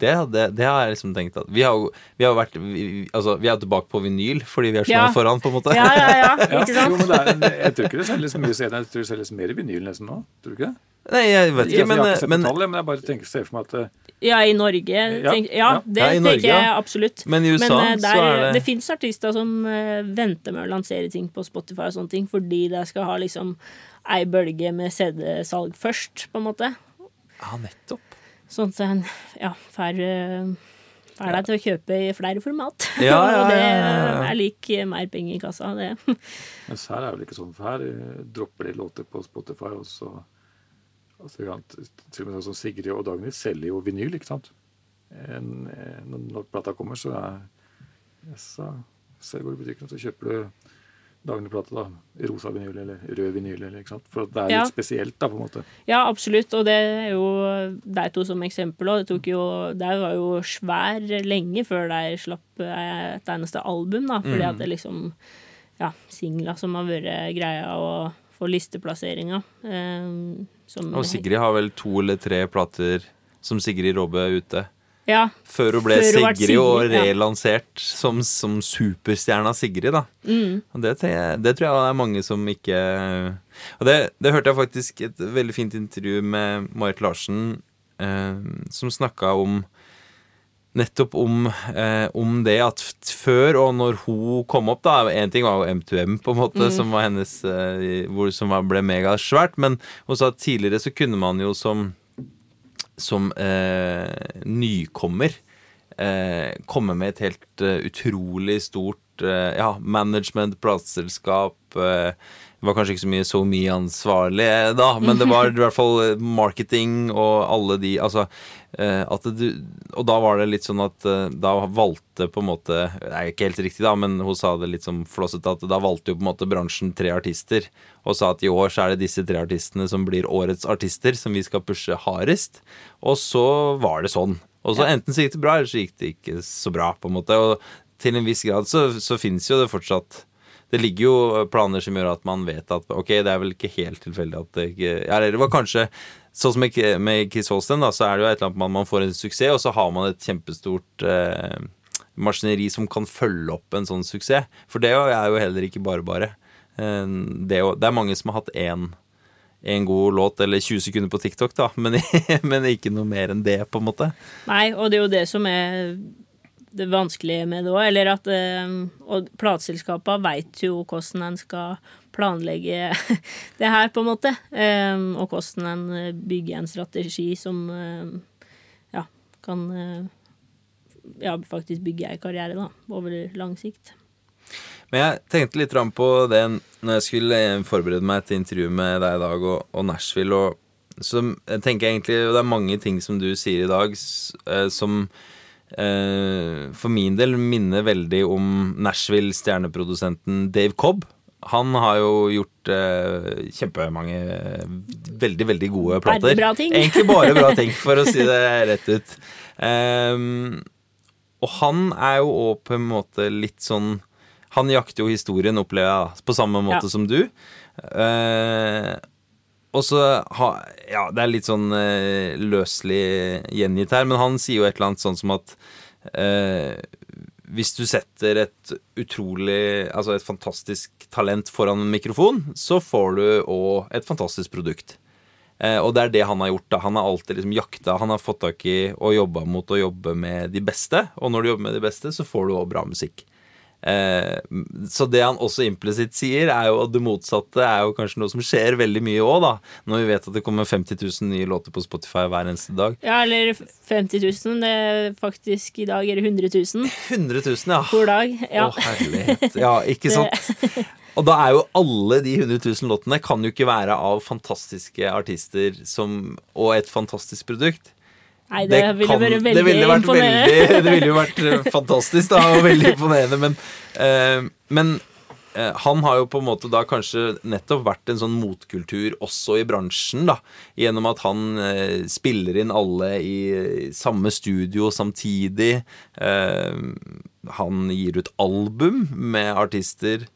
Det, det, det, har jeg liksom tenkt at Vi har jo vi har vært vi, altså, vi er tilbake på vinyl fordi vi er så ja. foran, på en måte. Ja, ja, ja, [LAUGHS] ikke sant? jo, men er, jeg tror ikke det selges mye senere. jeg tror det selges mer i vinyl nesten nå. Tror du ikke det? Nei, jeg vet ikke, men, jeg har ikke sett men, tallet, men jeg bare tenker, ser for meg at eh, Ja, i Norge. Tenk, ja, det ja, tenker jeg absolutt. Men i USA men, uh, der, så er det Det fins artister som uh, venter med å lansere ting på Spotify og sånne ting, fordi de skal ha liksom ei bølge med CD-salg først, på en måte. Ja, nettopp. Sånn at en ja, får uh, er deg til å kjøpe i flere format. Ja, ja, [LAUGHS] og det er lik mer penger i kassa, det. [LAUGHS] Mens her er det vel ikke sånn, for her dropper de låter på Spotify, og så altså, til og med sånn Sigrid og Dagny selger jo vinyl, ikke sant. En, en, når plata kommer, så er så går du i butikken, og så kjøper du Dagny-plate, da. Rosa vinyl eller rød vinyl, eller, ikke sant. For det er litt ja. spesielt, da, på en måte. Ja, absolutt. Og det er jo de to som eksempel òg. Det tok jo Det var jo svær lenge før de slapp et eneste album, da. Fordi mm. at det liksom Ja, singler som har vært greia, og få listeplasseringa. Um, og Sigrid har vel to eller tre plater som Sigrid Robbe er ute. Ja, før hun ble før Sigrid, Sigrid, og relansert ja. som, som superstjerna Sigrid. da. Mm. Og det, det, tror jeg det er mange som ikke Og det, det, hørte jeg faktisk et veldig fint intervju med Marit Larsen, eh, som snakka om nettopp om, eh, om, det at før og når hun kom opp da En ting var jo M2M, på en måte, mm. som var hennes eh, hvor, Som ble megasvært. Men hun sa at tidligere så kunne man jo som, som eh, nykommer eh, komme med et helt uh, utrolig stort uh, ja, management, plateselskap uh, det var kanskje ikke så mye så mye ansvarlig da, men det var i hvert fall marketing og alle de Altså du Og da var det litt sånn at da valgte på en måte Det er ikke helt riktig, da, men hun sa det litt som flåsete at da valgte jo på en måte bransjen tre artister og sa at i år så er det disse tre artistene som blir årets artister, som vi skal pushe hardest. Og så var det sånn. Og så ja. enten så gikk det bra, eller så gikk det ikke så bra, på en måte. Og til en viss grad så, så finnes jo det fortsatt det ligger jo planer som gjør at man vet at ok, det er vel ikke helt tilfeldig at det ikke ja, Det var kanskje Sånn som med Chris Holsten, da, så er det jo et eller annet man, man får en suksess, og så har man et kjempestort eh, maskineri som kan følge opp en sånn suksess. For det er jo heller ikke bare bare. Eh, det, er mange som har hatt én en god låt eller 20 sekunder på TikTok, da, men, [LAUGHS] men, ikke noe mer enn det, på en måte. Nei, og det er jo det som er det vanskelige med det òg, eller at eh, Og plateselskapene veit jo hvordan en skal planlegge [LAUGHS] det her, på en måte, eh, og hvordan en bygger en strategi som eh, ja, kan ja, faktisk bygge ei karriere, da, over lang sikt. Men jeg tenkte litt på det når jeg skulle forberede meg til intervju med deg i dag og, og Nashville. Og, så jeg tenker egentlig, og Det er mange ting som du sier i dag eh, som eh, for min del minner veldig om Nashville-stjerneprodusenten Dave Cobb. Han har jo gjort eh, kjempemange veldig, veldig gode plater. Bare bra ting. Egentlig bare bra ting, for å si det [LAUGHS] rett ut. Um, og han er jo òg på en måte litt sånn han jakter jo historien, opplever jeg, på samme måte ja. som du. Uh, og så Ja, det er litt sånn eh, løselig gjengitt her, men han sier jo et eller annet sånn som at eh, hvis du setter et utrolig Altså et fantastisk talent foran en mikrofon, så får du òg et fantastisk produkt. Eh, og det er det han har gjort. da Han har alltid liksom jakta. Han har fått tak i og jobba mot å jobbe med de beste. Og når du jobber med de beste, så får du òg bra musikk. Eh, så det han også implisitt sier, er jo at det motsatte er jo kanskje noe som skjer veldig mye òg, da. Når vi vet at det kommer 50 000 nye låter på Spotify hver eneste dag. Ja, eller 50 000. Det er faktisk i dag er det 100 000. 100 000, ja. Hver dag. Ja. Å, herlighet. Ja, ikke sant? Og da er jo alle de 100 000 låtene kan jo ikke være av fantastiske artister som, og et fantastisk produkt. Nei, det, det ville vært veldig det ville vært imponerende. Veldig, [LAUGHS] det ville jo vært eh, fantastisk da, og veldig imponerende, men, uh, men uh, han har jo på en måte da kanskje nettopp vært en sånn motkultur også i bransjen, da. Gjennom at han uh, spiller inn alle i, i samme studio samtidig. han gir ut album med artister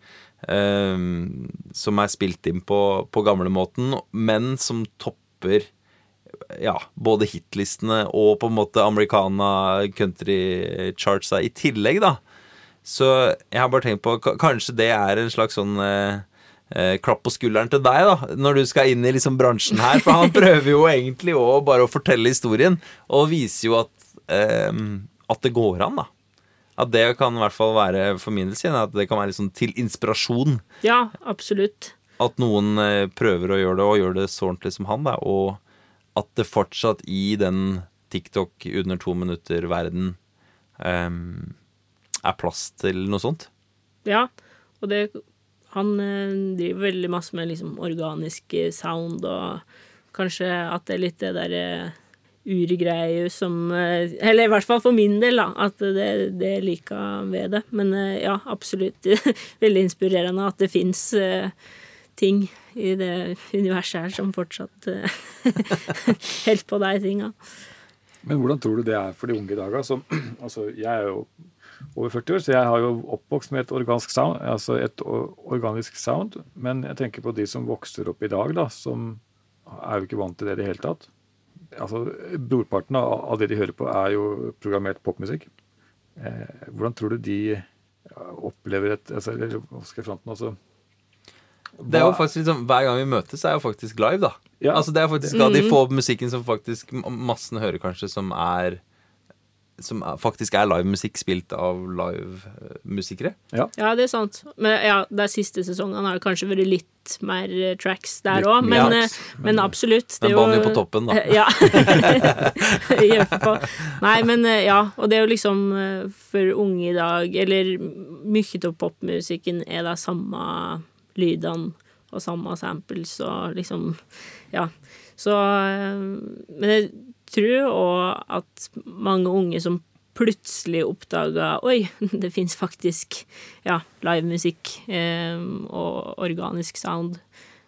som er spilt inn på, på gamlemåten, men som topper ja, både hitlistene og på en måte americana country chartsa i tillegg, da. Så jeg har bare tenkt på Kanskje det er en slags sånn eh, eh, klapp på skulderen til deg, da, når du skal inn i liksom bransjen her. For han [LAUGHS] prøver jo egentlig òg bare å fortelle historien, og viser jo at, eh, at det går an, da. At det kan i hvert fall være for min del at det kan være liksom til inspirasjon. Ja, absolutt. At noen eh, prøver å gjøre det, og gjør det så ordentlig som han, da. Og at det fortsatt i den TikTok under to minutter-verden um, er plass til noe sånt. Ja, og det Han eh, driver veldig masse med liksom organisk sound, og kanskje at det er litt det derre urgreie som eh, Eller i hvert fall for min del, da. At det, det liker ved det. Men eh, ja, absolutt [LAUGHS] veldig inspirerende at det fins ting i det universet her som fortsatt [LAUGHS] holder på de tinga. Men hvordan tror du det er for de unge i dag? Altså, [CLEARS THROAT] altså, jeg er jo over 40 år, så jeg har jo oppvokst med et organisk sound, altså et organisk sound. Men jeg tenker på de som vokser opp i dag, da, som er jo ikke vant til det i det hele tatt. Altså, Brorparten av det de hører på, er jo programmert popmusikk. Eh, hvordan tror du de opplever et altså, eller, hva skal jeg fram til nå, altså, det er jo faktisk liksom, Hver gang vi møtes, er jo faktisk live, da. Ja. Altså Det er faktisk av de mm. få musikken som faktisk massen hører, kanskje, som er som faktisk er livemusikk spilt av livemusikere. Ja. ja, det er sant. Men ja, de siste sesongene har det kanskje vært litt mer eh, tracks der òg, men, eh, men, absolutt. Det er jo på toppen, da. [LAUGHS] Ja. [LAUGHS] Nei, men eh, ja. Og det er jo liksom for unge i dag, eller mye av popmusikken er det samme lydene og samme samples og liksom Ja. Så eh, Men jeg tror òg at mange unge som plutselig oppdaga Oi, [LAUGHS] det fins faktisk ja, livemusikk eh, og organisk sound.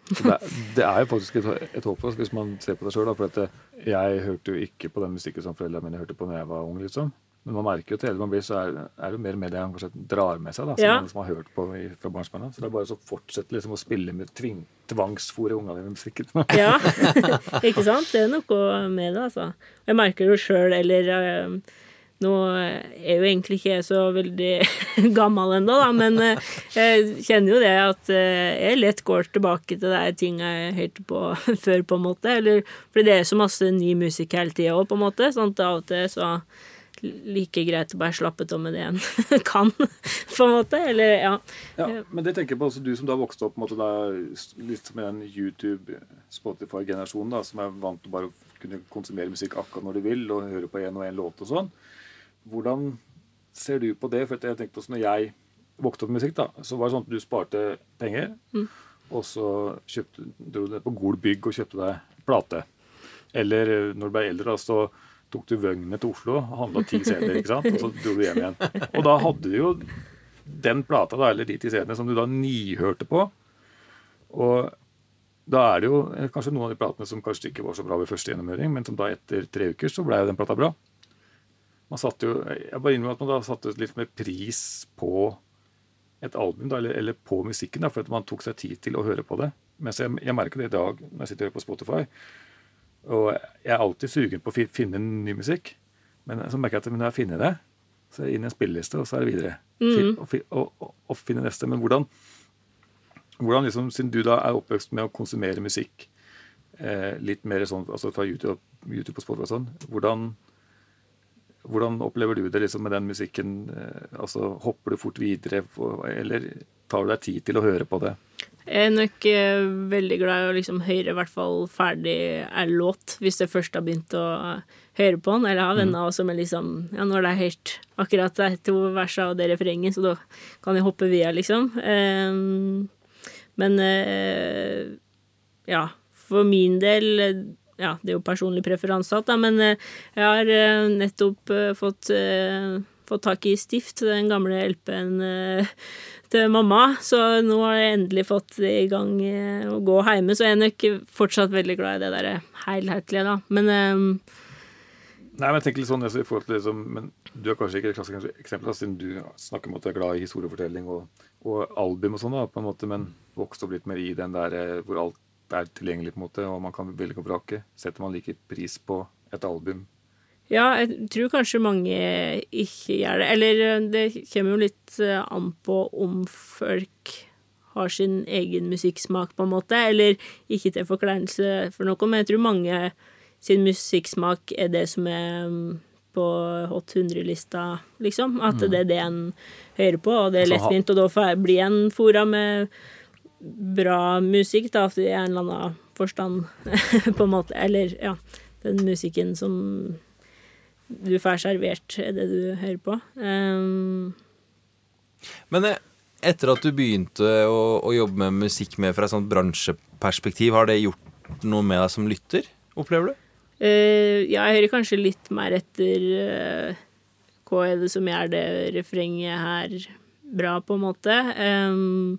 Det, det, er jo faktisk et, et håp hvis man ser på det sjøl. For det, jeg hørte jo ikke på den musikken som foreldrene mine hørte på da jeg var ung. liksom. Men man merker jo til eldre man blir, så er, er det mer media han kanskje drar med seg. da, som, ja. man, som har hørt på i, fra barnsben Så det er bare å fortsette liksom, å spille med tving, tvangsfòre ungene dine med musikken. ja, [LAUGHS] [LAUGHS] ikke sant? Det er noe med det, altså. Jeg merker jo sjøl, eller øh, nå er jo egentlig ikke jeg så veldig [LAUGHS] gammel ennå, da, men uh, jeg kjenner jo det at uh, jeg lett går tilbake til de ting jeg hørte på før, på en måte. Eller, fordi det er så masse ny musikk hele tida òg, på en måte. sånn at av og til så like greit å bare slappe av med det en [LAUGHS] kan, på en måte. Eller, ja. ja. Men det tenker jeg på også du som da vokste opp måte, da, litt med den YouTube, Spotify-generasjonen, da, som er vant til bare å kunne konsumere musikk akkurat når du vil, og høre på én og én låt og sånn. Hvordan ser du på det? For jeg tenkte også når jeg vokste opp med musikk, da, så var det sånn at du sparte penger, mm. og så kjøpte, dro du ned på Gol bygg og kjøpte deg plate. Eller når du ble eldre, da, så tok du vøgnet til Oslo og handla ti CD-er, ikke sant? og så dro du hjem igjen. Og da hadde du jo den plata, da, eller de ti CD-ene, som du da nihørte på. Og da er det jo kanskje noen av de platene som kanskje ikke var så bra ved første gjennomhøring, men som da etter tre uker så ble jo den plata bra. Man satte jo, Jeg bare innrømmer at man da satte litt mer pris på et album, da, eller, eller, på musikken, da, for at man tok seg tid til å høre på det. Mens jeg, jeg merker det i dag når jeg sitter og hører på Spotify. Og jeg er alltid sugen på å finne ny musikk. Men så merker jeg at når jeg finner det, så er det inn i en spilleliste, og så er det videre. Mm. Og, og, og, og, finne neste. Men hvordan, hvordan liksom, siden du da er oppvokst med å konsumere musikk eh, litt mer sånn altså fra YouTube, YouTube og Spotify og sånn, hvordan, hvordan opplever du det liksom med den musikken? Eh, altså Hopper du fort videre, eller tar du deg tid til å høre på det? Jeg er nok eh, veldig glad i å liksom høre i hvert fall ferdig en låt, hvis jeg først har begynt å høre på den. Eller har venner mm. som er liksom Ja, når det er helt akkurat de to versene og det refrenget, så da kan jeg hoppe via, liksom. Um, men uh, ja, for min del ja, det er jo personlig preferanse, da, men jeg har nettopp fått, fått tak i Stift, den gamle LP-en til mamma, så nå har jeg endelig fått det i gang eh, å gå hjemme. Så jeg er nok fortsatt veldig glad i det der helhetlige, da. Men um, Nei, men jeg tenker litt sånn, altså, i forhold til liksom, men Du er kanskje ikke et klassisk eksempel, siden du snakker om at du er glad i historiefortelling og, og album og sånn, da, på en måte, men vokste opp litt mer i den der eh, hvor alt er tilgjengelig, på en måte, og man kan velge og vrake. Setter man like pris på et album ja, jeg tror kanskje mange ikke gjør det. Eller eh, det kommer jo litt eh, an på om folk har sin egen musikksmak, på en måte. Eller ikke til forkleinelse for noe, men jeg tror mange sin musikksmak er det som er mm, på Hot 100-lista, liksom. At mm. det er det en hører på, og det er altså, lettvint. Og da blir en fora med bra musikk, da, i en eller annen forstand, [LAUGHS] på en måte. Eller, ja, den musikken som du får servert det du hører på. Um, Men eh, etter at du begynte å, å jobbe med musikk mer fra et sånt bransjeperspektiv, har det gjort noe med deg som lytter, opplever du? Uh, ja, jeg hører kanskje litt mer etter uh, hva er det som gjør det refrenget her bra, på en måte. Um,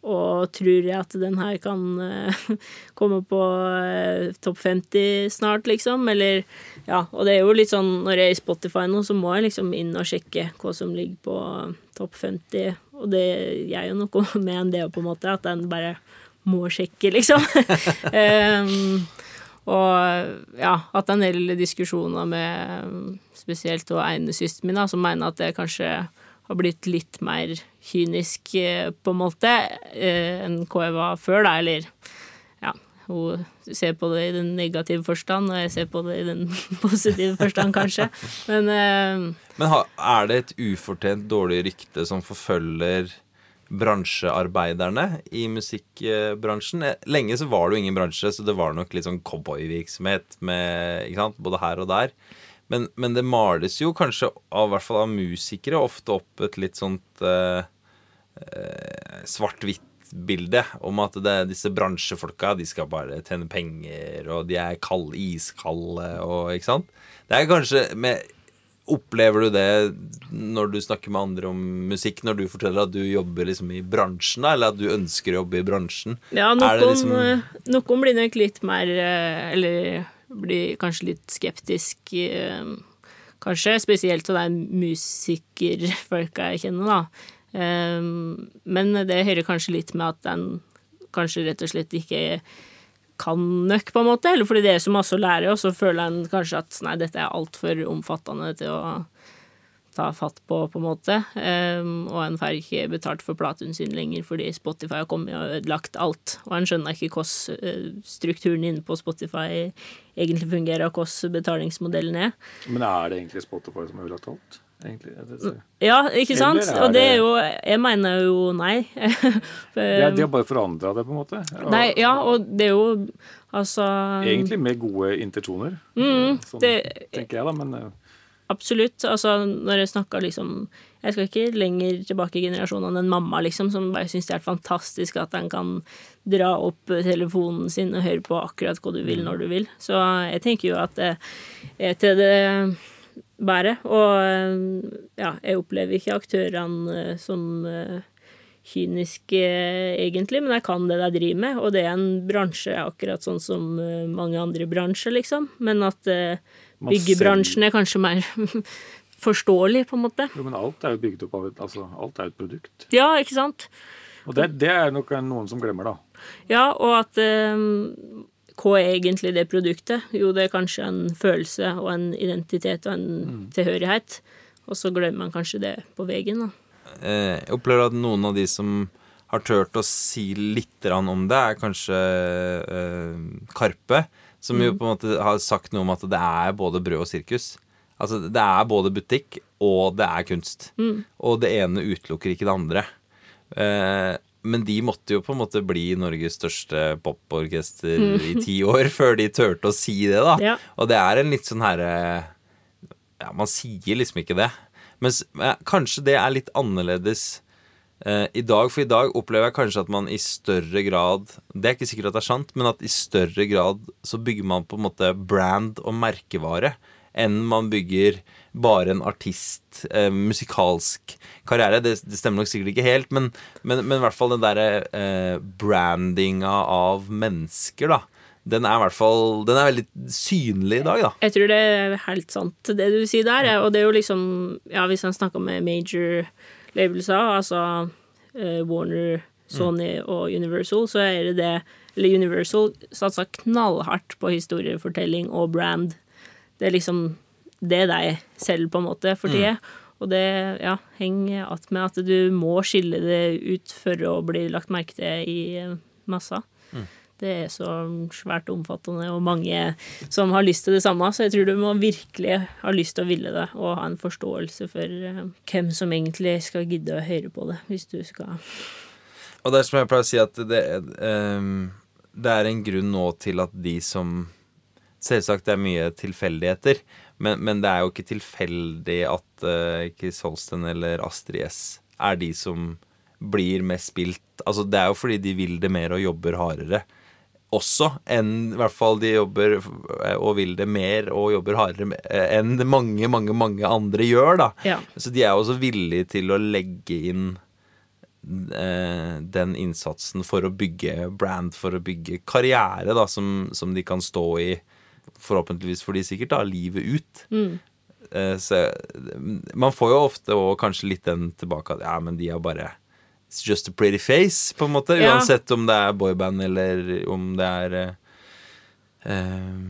og tror jeg at den her kan uh, [LAUGHS] komme på uh, topp 50 snart, liksom. Eller ja, og det er jo litt sånn når jeg er i Spotify nå, så må jeg liksom inn og sjekke hva som ligger på topp 50. Og det gjør jo noe [LAUGHS] med en det på en måte, at en bare må sjekke, liksom. um, [LAUGHS] og ja, hatt en del diskusjoner med spesielt ene søsteren min, som mener at det kanskje har blitt litt mer kynisk, eh, på en måte, eh, enn hva jeg var før, da, eller ja, hun ser på det i den negative forstand, og jeg ser på det i den [LAUGHS] positive forstand, kanskje. Men, uh, Men er det et ufortjent dårlig rykte som forfølger bransjearbeiderne i musikkbransjen? Lenge så var det jo ingen bransje, så det var nok litt sånn cowboyvirksomhet både her og der. Men, men, det males jo kanskje, av, i hvert fall av musikere, ofte opp et litt sånt eh, eh, svart-hvitt-bilde om at det, disse bransjefolka de skal bare tjene penger, og de er kald, iskalde og Ikke sant? Det er kanskje med, Opplever du det når du snakker med andre om musikk, når du forteller at du jobber liksom i bransjen, eller at du ønsker å jobbe i bransjen? Ja, noen, liksom... Eh, noen blir nok litt mer eh, Eller blir kanskje litt skeptisk, eh, kanskje. Spesielt til de musikerfolka jeg kjenner, da. Eh, men det hører kanskje litt med at den kanskje rett og slett ikke kan nok, på en måte. Eller fordi det er så masse å lære, og så føler en kanskje at nei, dette er altfor omfattende til å ta fatt på, på en måte. Um, og en får ikke betalt for platen sin lenger fordi Spotify har kommet og ødelagt alt. Og en skjønner ikke hvordan uh, strukturen inne på Spotify egentlig fungerer, og hvordan betalingsmodellen er. Men er det egentlig Spotify som har ødelagt alt? Egentlig, ja, ikke sant? Og det er jo Jeg mener jo nei. [LAUGHS] ja, de har bare forandra det, på en måte? Og, nei, ja, og det er jo altså Egentlig med gode intensjoner, mm, sånn, det, tenker jeg, da, men eh, Absolutt. Altså, når jeg snakker liksom Jeg skal ikke lenger tilbake i generasjonene enn mamma, liksom, som bare syns det er fantastisk at han kan dra opp telefonen sin og høre på akkurat hva du vil, når du vil. Så jeg tenker jo at det er til det bedre. Og ja, jeg opplever ikke aktørene som eh, kyniske, egentlig, men jeg kan det de driver med, og det er en bransje akkurat sånn som eh, mange andre bransjer, liksom. Men at eh, byggebransjen er kanskje mer [LAUGHS] forståelig, på en måte. Jo, men alt er jo bygd opp av et, altså, alt er et produkt. Ja, ikke sant? Og det, det er nok noen som glemmer, da. Ja, og at um, hva er egentlig det produktet? Jo, det er kanskje en følelse og en identitet og en mm. tilhørighet. Og så glemmer man kanskje det på veien, da. Eh, jeg opplever at noen av de som har turt å si litt om det, er kanskje eh, Karpe. Som jo mm. på en måte har sagt noe om at det er både brød og sirkus. Altså det er både butikk og det er kunst. Mm. Og det ene utelukker ikke det andre. Eh, men de måtte jo på en måte bli Norges største poporkester mm. i ti år [LAUGHS] før de turte å si det, da. Ja. Og det er en litt sånn herre Ja, man sier liksom ikke det. Mens eh, kanskje det er litt annerledes i dag. For i dag opplever jeg kanskje at man i større grad Det er ikke sikkert at det er sant, men at i større grad så bygger man på en måte brand og merkevare enn man bygger bare en artist, eh, musikalsk karriere. Det, det, stemmer nok sikkert ikke helt, men, men, men i hvert fall den derre eh, brandinga av mennesker, da. Den er i hvert fall Den er veldig synlig i dag, da. Jeg tror det er helt sant, det du sier der. Og det er jo liksom Ja, hvis han snakker med major labelser, altså uh, Warner, Sony mm. og Universal, så er det det Eller Universal satsa knallhardt på historiefortelling og brand. Det er liksom det er deg selv, på en måte, for tida. Mm. Og det ja, henger att med at du må skille det ut for å bli lagt merke til i eh, massa. Det er så svært omfattende, og mange som har lyst til det samme. Så jeg tror du må virkelig ha lyst til å ville det, og ha en forståelse for uh, hvem som egentlig skal gidde å høre på det, hvis du skal Og det er som jeg pleier å si, at det, um, det er en grunn nå til at de som Selvsagt det er mye tilfeldigheter, men, men, det er jo ikke tilfeldig at uh, Chris Holsten eller Astrid S er de som blir mest spilt. Altså, det er jo fordi de vil det mer og jobber hardere også enn i hvert fall de jobber eh, og vil det mer og jobber hardere eh, enn mange, mange, mange andre gjør, da. Ja. Så de er også villige til å legge inn eh, den innsatsen for å bygge brand, for å bygge karriere, da, som, som de kan stå i forhåpentligvis for de sikkert, da, livet ut. Mm. Eh, så man får jo ofte òg kanskje litt den tilbake at ja, men de har bare It's just a pretty face, på en måte. Ja. Uansett om det er boyband eller om det er eh,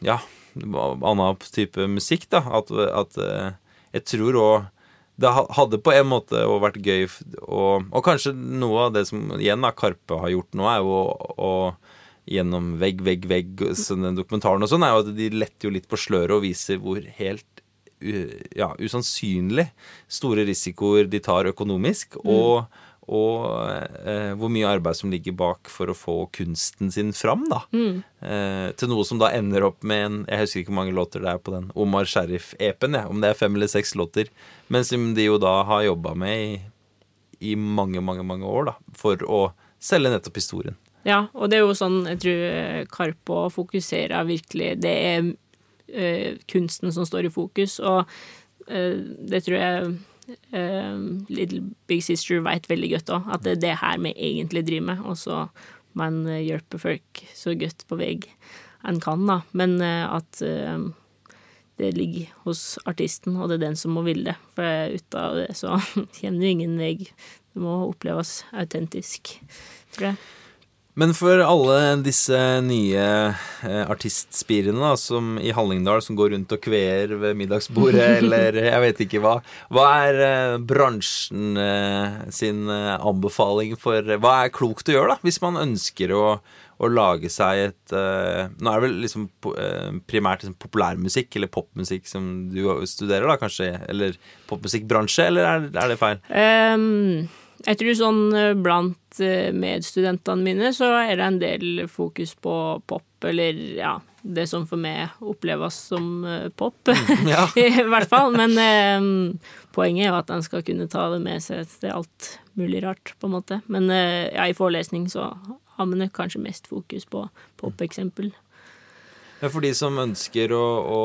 Ja, annen type musikk, da. At, at eh, jeg tror òg det hadde på en måte vært gøy og, og, kanskje noe av det som igjen da Karpe har gjort nå, er jo å, gjennom vegg, vegg, vegg, sånn dokumentaren og sånn, er jo at de letter jo litt på sløret og viser hvor helt ja, usannsynlig store risikoer de tar økonomisk, mm. Og, eh, hvor mye arbeid som ligger bak for å få kunsten sin fram, da. Mm. Eh, til noe som da ender opp med en Jeg husker ikke hvor mange låter det er på den Omar Sheriff-epen, ja, om det er fem eller seks låter, men som de jo da har jobba med i, i mange, mange, mange år, da, for å selge nettopp historien. Ja, og det er jo sånn jeg tror eh, Karpo fokuserer virkelig Det er uh, kunsten som står i fokus, og uh, det tror jeg Little Big Sister veit veldig godt òg, at det er det her vi egentlig driver med, og så man hjelper folk så godt på vei en kan, da, men at det ligger hos artisten, og det er den som må ville det. For ut av det så [LAUGHS] kommer du ingen vei. Det må oppleves autentisk, tror jeg. Men for alle disse nye eh, artistspirene da, som i Hallingdal som går rundt og kveer ved middagsbordet, [LAUGHS] eller jeg vet ikke hva, hva er eh, bransjen eh, sin anbefaling for Hva er klokt å gjøre, da, hvis man ønsker å, å lage seg et Nå er det vel liksom primært liksom populærmusikk eller popmusikk som du studerer, da, kanskje? Eller popmusikkbransje, eller er, er det feil? Um jeg tror sånn eh, blant eh, medstudentene mine så er det en del fokus på pop, eller ja, det som for meg oppleves som eh, pop, mm, ja. [LAUGHS] i hvert fall. Men eh, poenget er jo at en skal kunne ta det med seg til alt mulig rart, på en måte. Men eh, ja, i forelesning så har man kanskje mest fokus på pop-eksempel. Ja, for de som ønsker å, å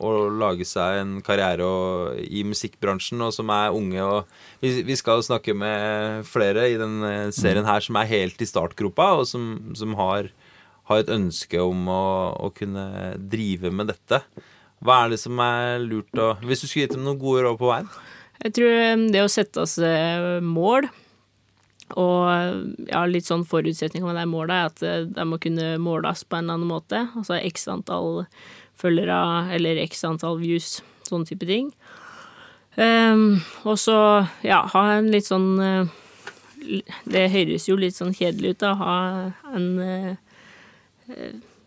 å lage seg en karriere og, i musikkbransjen, og som er unge. og vi, vi, skal snakke med flere i denne serien her som er helt i startgropa, og som, som har, har, et ønske om å, å, kunne drive med dette. Hva er det som er lurt å Hvis du skulle gitt dem noen gode råd på veien? Jeg tror um, det å sette oss mål Og ja, litt sånn forutsetning med det målet er at eh, de må kunne måles på en eller annen måte. Altså x antall følgere eller x antall views, sånne type ting. Um, og så, ja, ha en litt sånn uh, Det høres jo litt sånn kjedelig ut, da. Ha en uh,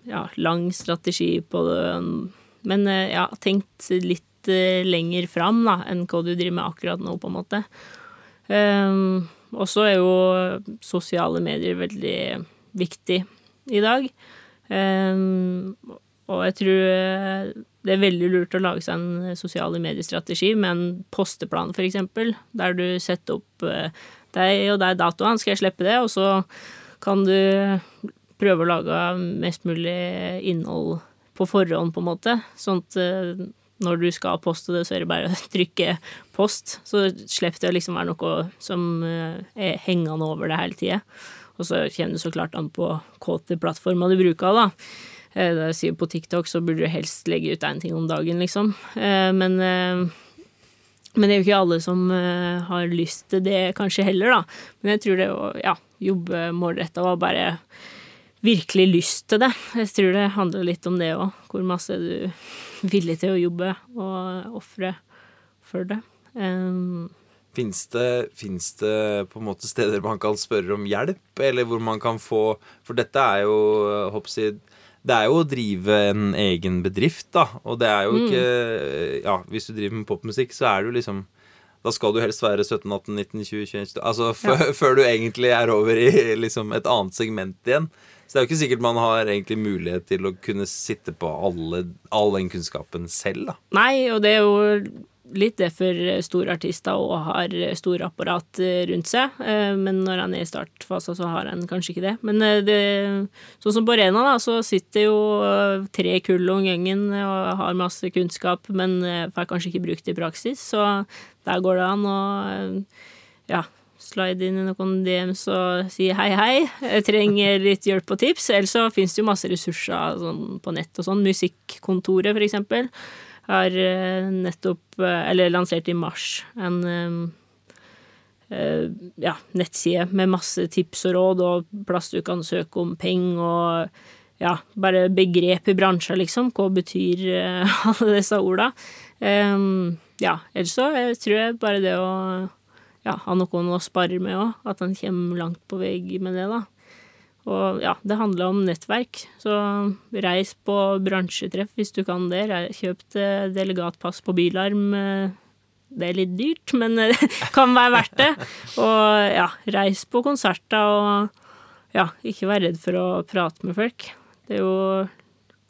ja, lang strategi på det. Men ja, tenkt litt lenger fram da, enn hva du driver med akkurat nå, på en måte. Um, og så er jo sosiale medier veldig viktig i dag. Um, og jeg tror det er veldig lurt å lage seg en sosiale mediestrategi med en posteplan, eksempel, der du setter opp uh, deg og deg datoene, skal jeg slippe det, og så kan du prøve å lage mest mulig innhold på forhånd, på en måte, sånn at når du skal poste det, så er det bare å [LAUGHS] trykke post. Så slipper det å liksom være noe som eh, er hengende over det hele tida. Og så kommer det så klart an på hvilken plattform du bruker, da. Eh, det jeg sier på TikTok, så burde du helst legge ut én ting om dagen, liksom. Eh, men, men det er jo ikke alle som har lyst til det kanskje heller, da. Men jeg tror det å ja, jobbe målretta og bare virkelig lyst til det. Jeg tror det handler litt om det òg. Hvor masse du er villig til å jobbe og ofre for det. Um, Fins det, det, på en måte steder man kan spørre om hjelp, eller hvor man kan få For dette er jo, hoppsid det er jo å drive en egen bedrift, da. Og det er jo ikke mm. Ja, hvis du driver med popmusikk, så er det jo liksom da skal du helst være 17, 18, 19, 20, 21 Altså ja. [LAUGHS] før du egentlig er over i liksom et annet segment igjen. Så det er jo ikke sikkert man har egentlig mulighet til å kunne sitte på alle, all den kunnskapen selv, da. Nei, og det er jo litt det for store artister og har store apparat rundt seg. Eh, men når han er i startfasen, så har han kanskje ikke det. Men eh, det, sånn som på Rena, da, så sitter jo eh, tre kull om gangen og har masse kunnskap, men får kanskje ikke brukt det i praksis. Så der går det an å ja, slide inn i noen DMs og si hei, hei, jeg trenger litt hjelp og tips. Ellers så finnes det jo masse ressurser sånn, på nett og sånn. Musikkontoret, for eksempel, har eh, nettopp, eh, eller lansert i mars, en uh, ja, nettside med masse tips og råd og plass du kan søke om penger og ja, bare begrep i bransjen, liksom. Hva betyr [LAUGHS] alle disse orda? Um, ja, ellers så jeg tror jeg bare det å ja, ha noen å spare med òg. At en kommer langt på vei med det, da. Og ja, det handler om nettverk, så reis på bransjetreff hvis du kan det. Kjøp delegatpass på Bilarm. Det er litt dyrt, men det [LAUGHS] kan være verdt det. Og ja, reis på konserter og ja, ikke vær redd for å prate med folk. Det er jo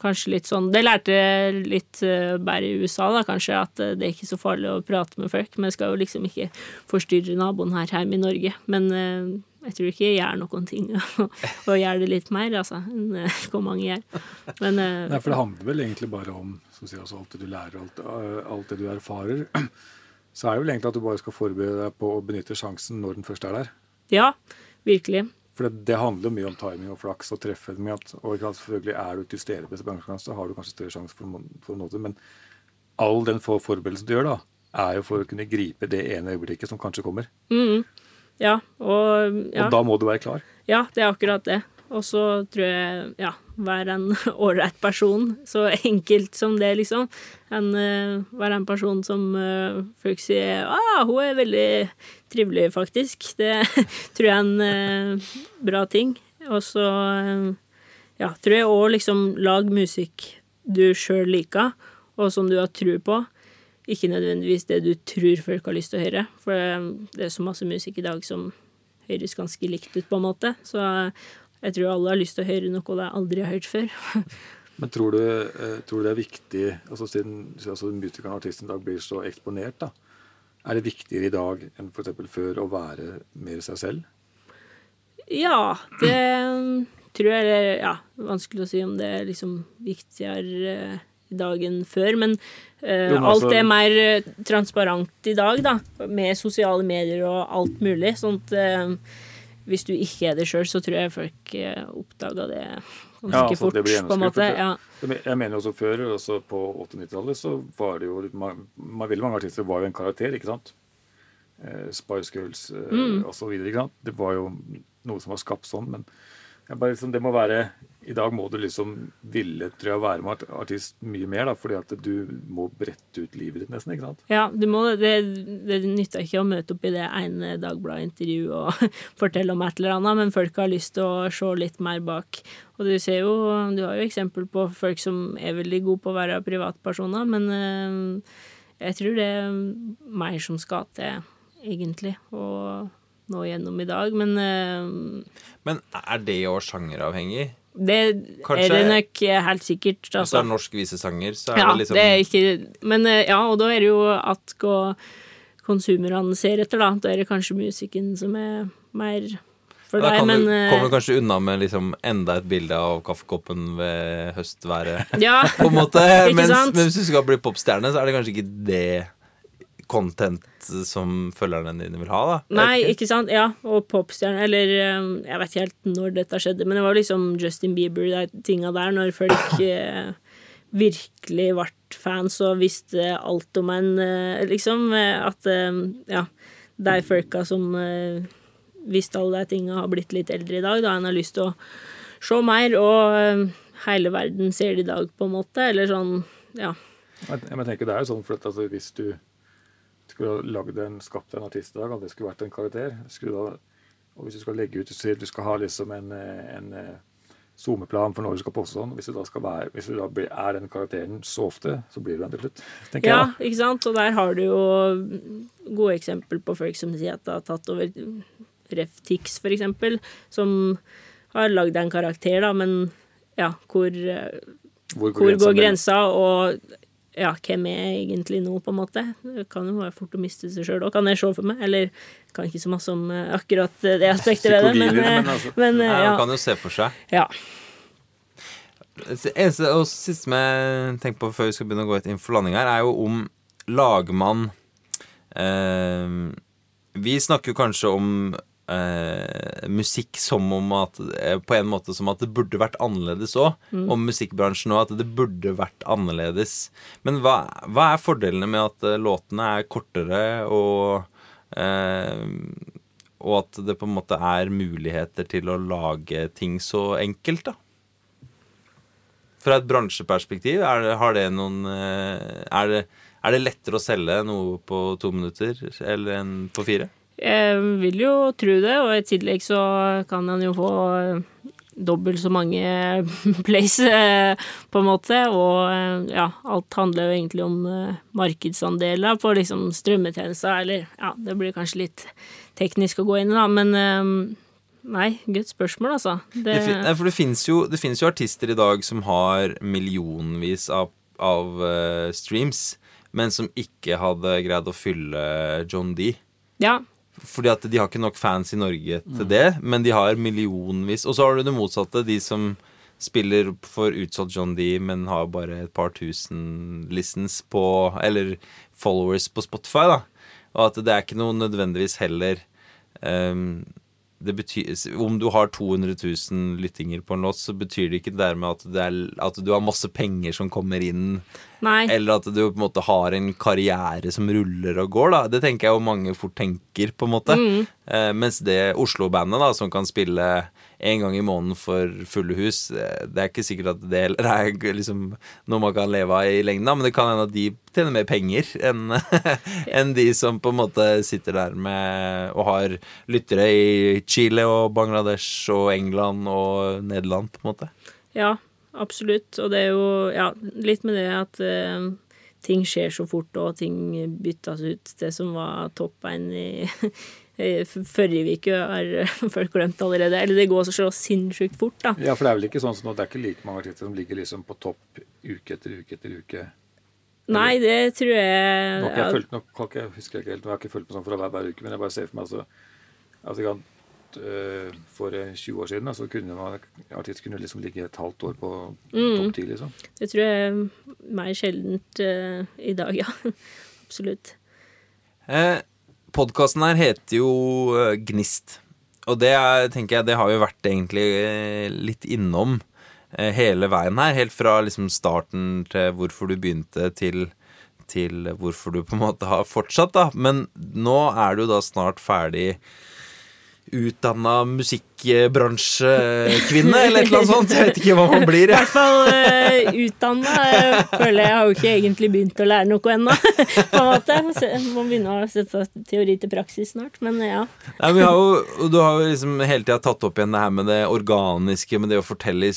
kanskje litt sånn Det lærte jeg litt uh, bare i USA, da, kanskje, at det er ikke så farlig å prate med folk. Men jeg skal jo liksom ikke forstyrre naboen her hjemme i Norge. Men jeg tror ikke jeg gjør noen ting [LAUGHS] og gjør det litt mer, altså, enn hvor mange gjør. Men, Nei, for det handler vel egentlig bare om som sier også, alt det du lærer, alt, alt det du erfarer. [CLEARS THROAT] Så er det vel egentlig at du bare skal forberede deg på å benytte sjansen når den først er der. Ja, virkelig. For det, det, handler mye om timing og flaks og treffe. Med at, og selvfølgelig Er du til stede på bransjekonkurranse, så har du kanskje større sjanse for, for å nå det. Men all den forberedelsen du gjør, da, er jo for å kunne gripe det ene øyeblikket som kanskje kommer. Mm. Ja, og, ja. og da må du være klar. Ja, det er akkurat det. Og så tror jeg, ja, være en [LAUGHS] ålreit person. Så enkelt som det, liksom. En, uh, være en person som uh, folk sier ah, hun er veldig trivelig, faktisk. [LAUGHS] Det tror jeg er en uh, bra ting. Og så ja, tror jeg òg liksom lag musikk du sjøl liker, og som du har tro på. Ikke nødvendigvis det du tror folk har lyst til å høre, for det er så masse musikk i dag som høres ganske likt ut, på en måte. Så jeg tror alle har lyst til å høre noe de aldri har hørt før. [LAUGHS] Men tror du, eh, tror du, det er viktig, altså siden altså musikeren og artisten i dag blir så eksponert, da, er det viktigere i dag enn f.eks. før å være mer seg selv? Ja, det tror jeg er ja, vanskelig å si om det er liksom viktigere eh, i dag før. Men uh, jo, alt altså- er mer transparent i dag, da. Med sosiale medier og alt mulig. Sånn at uh, hvis du ikke er det sjøl, så tror jeg folk eh, oppdaga det ganske ja, altså, fort. Det på en måte. Ja. Jeg mener også før, også på 80-90-tallet, så var det jo man, veldig mange artister var jo en karakter, ikke sant. eh, Spice Girls eh, mm. osv. Det var jo noe som var skapt sånn, men bare, liksom, det må være I dag må du liksom ville tror jeg, være med artist mye mer, da, fordi at du må brette ut livet ditt nesten. ikke sant? Ja, du må, det, det nytter ikke å møte opp i det ene Dagbladet-intervjuet og [LAUGHS] fortelle om et eller annet, men folk har lyst til å se litt mer bak. Og du ser jo, du har jo eksempel på folk som er veldig gode på å være privatpersoner, men øh, jeg tror det er mer som skal til, egentlig. og nå gjennom i dag, men uh, Men er det òg sjangeravhengig? Det Kanskje, er det nok helt sikkert. Altså. Hvis det er norsk visesanger, så er ja, det liksom det er ikke Men uh, ja, og da er det jo at hva konsumerne ser etter, da. Da er det kanskje musikken som er mer for deg, men Da uh, kommer du kanskje unna med liksom enda et bilde av kaffekoppen ved høstværet, ja, [LAUGHS] på en måte. [LAUGHS] Mens, men hvis du skal bli popstjerne, så er det kanskje ikke det content som følgerne dine vil ha, da. Nei, ikke sant. Ja, og popstjerne Eller um, jeg vet ikke helt når dette skjedde, men det var liksom Justin Bieber, de tinga der, når folk [LAUGHS] eh, virkelig ble fans og visste alt om en, eh, liksom. At eh, ja, de folka som eh, visste alle de tinga, har blitt litt eldre i dag, da en har lyst til å se mer, og eh, hele verden ser det i dag, på en måte, eller sånn, ja. Jeg, jeg tenker det er jo sånn, for at, altså, hvis du skulle ha lagd en, skapt en artist i dag, og det skulle vært en karakter da, og Hvis du skal legge ut du skal ha liksom en, en SoMe-plan for når du skal poste sånn, hvis du da, være, hvis du da er den karakteren så ofte, så blir du den til slutt. tenker ja, jeg. Ja, ikke sant. Og der har du jo gode eksempel på folk som sier at det har tatt over Reftix, for eksempel, som har lagd en karakter, da, men ja, hvor, hvor går, hvor går grensa? Og ja, hvem er jeg egentlig nå, på en måte? Det kan jo være fort å miste seg sjøl òg, kan jeg se for meg. Eller kan ikke så masse om uh, akkurat det [LAUGHS] aspektet ved det, men, men, altså. men uh, ja. Man kan jo se for seg. Ja. Eneste og siste som jeg tenker på før vi skal begynne å gå inn for landing her, er jo om lagmann eh, Vi snakker jo kanskje om eh, musikk som om at eh, På en måte som at det burde vært annerledes òg. Mm. Om musikkbransjen òg, at det burde vært annerledes. Men hva, hva er fordelene med at uh, låtene er kortere og eh, og at det på en måte er muligheter til å lage ting så enkelt, da. Fra et bransjeperspektiv, er det, har det noen eh, er det, er det lettere å selge noe på to minutter eller enn på fire? Jeg vil jo tro det, og i tillegg så kan han jo få dobbelt så mange [LAUGHS] plays, eh, på en måte. Og eh, ja, alt handler jo egentlig om eh, markedsandeler på liksom strømmetjenester, eller ja, det blir kanskje litt teknisk å gå inn i, da, men Nei, godt spørsmål, altså. Det, det, nei, for det fins jo, jo, artister i dag som har millionvis av, av uh, streams, men som ikke hadde greid å fylle John D. Ja, fordi at de har ikke nok fans i Norge til det, men de har millionvis. Og så har du det motsatte, de som spiller for utsolgt John D, men har bare et par tusen listens på Eller followers på Spotify, da. Og at det er ikke noe nødvendigvis heller um, betyr, om du har 200 000 lyttinger på en låt, så betyr det ikke dermed at, er, at du har masse penger som kommer inn, Nei. eller at du på en måte har en karriere som ruller og går. da Det tenker jeg jo mange fort tenker, på en måte. Mm. Eh, mens det Oslo-bandet, da som kan spille en gang i måneden for fulle hus. Det er ikke sikkert at det er liksom noe man kan leve av i lengden, men det kan hende at de tjener mer penger enn [LAUGHS] en de som på en måte sitter der med og har lyttere i Chile og Bangladesh og England og Nederland, på en måte. Ja, absolutt. Og det er jo ja, litt med det at uh, ting skjer så fort, og ting byttes ut. Det som var topp én i [LAUGHS] Forrige uke [LAUGHS] har folk glemt allerede. Eller det går så sinnssykt fort, da. Ja, for det er vel ikke sånn som nå, det er ikke like mange artister som ligger liksom på topp uke etter uke etter uke? Nei, det tror jeg Nå har jeg fulgt, nok, ikke, husker jeg ikke helt, nå har jeg ikke fulgt med sånn for hver, hver uke, men jeg bare ser for meg altså, altså uh, For 20 år siden så kunne man, artist kunne liksom ligge et halvt år på mm. topp 10, liksom. Det tror jeg er mer sjeldent uh, i dag, ja. [LAUGHS] Absolutt. Eh, Podkasten her heter jo eh, Gnist. Og det er, tenker jeg, det har vi vært egentlig eh, litt innom eh, hele veien her. Helt fra liksom starten til hvorfor du begynte, til, til hvorfor du på en måte har fortsatt, da. Men nå er du da snart ferdig utdanna musikkbransjekvinne, eller et eller annet sånt. Jeg vet ikke hva man blir. I hvert fall uh, utdanna. Jeg føler jeg har jo ikke egentlig begynt å lære noe ennå, [LAUGHS] på en måte. Må begynne å sette teori til praksis snart, men ja. Nei, men har jo, du har jo liksom hele tida tatt opp igjen det her med det organiske, med det å, fortelle,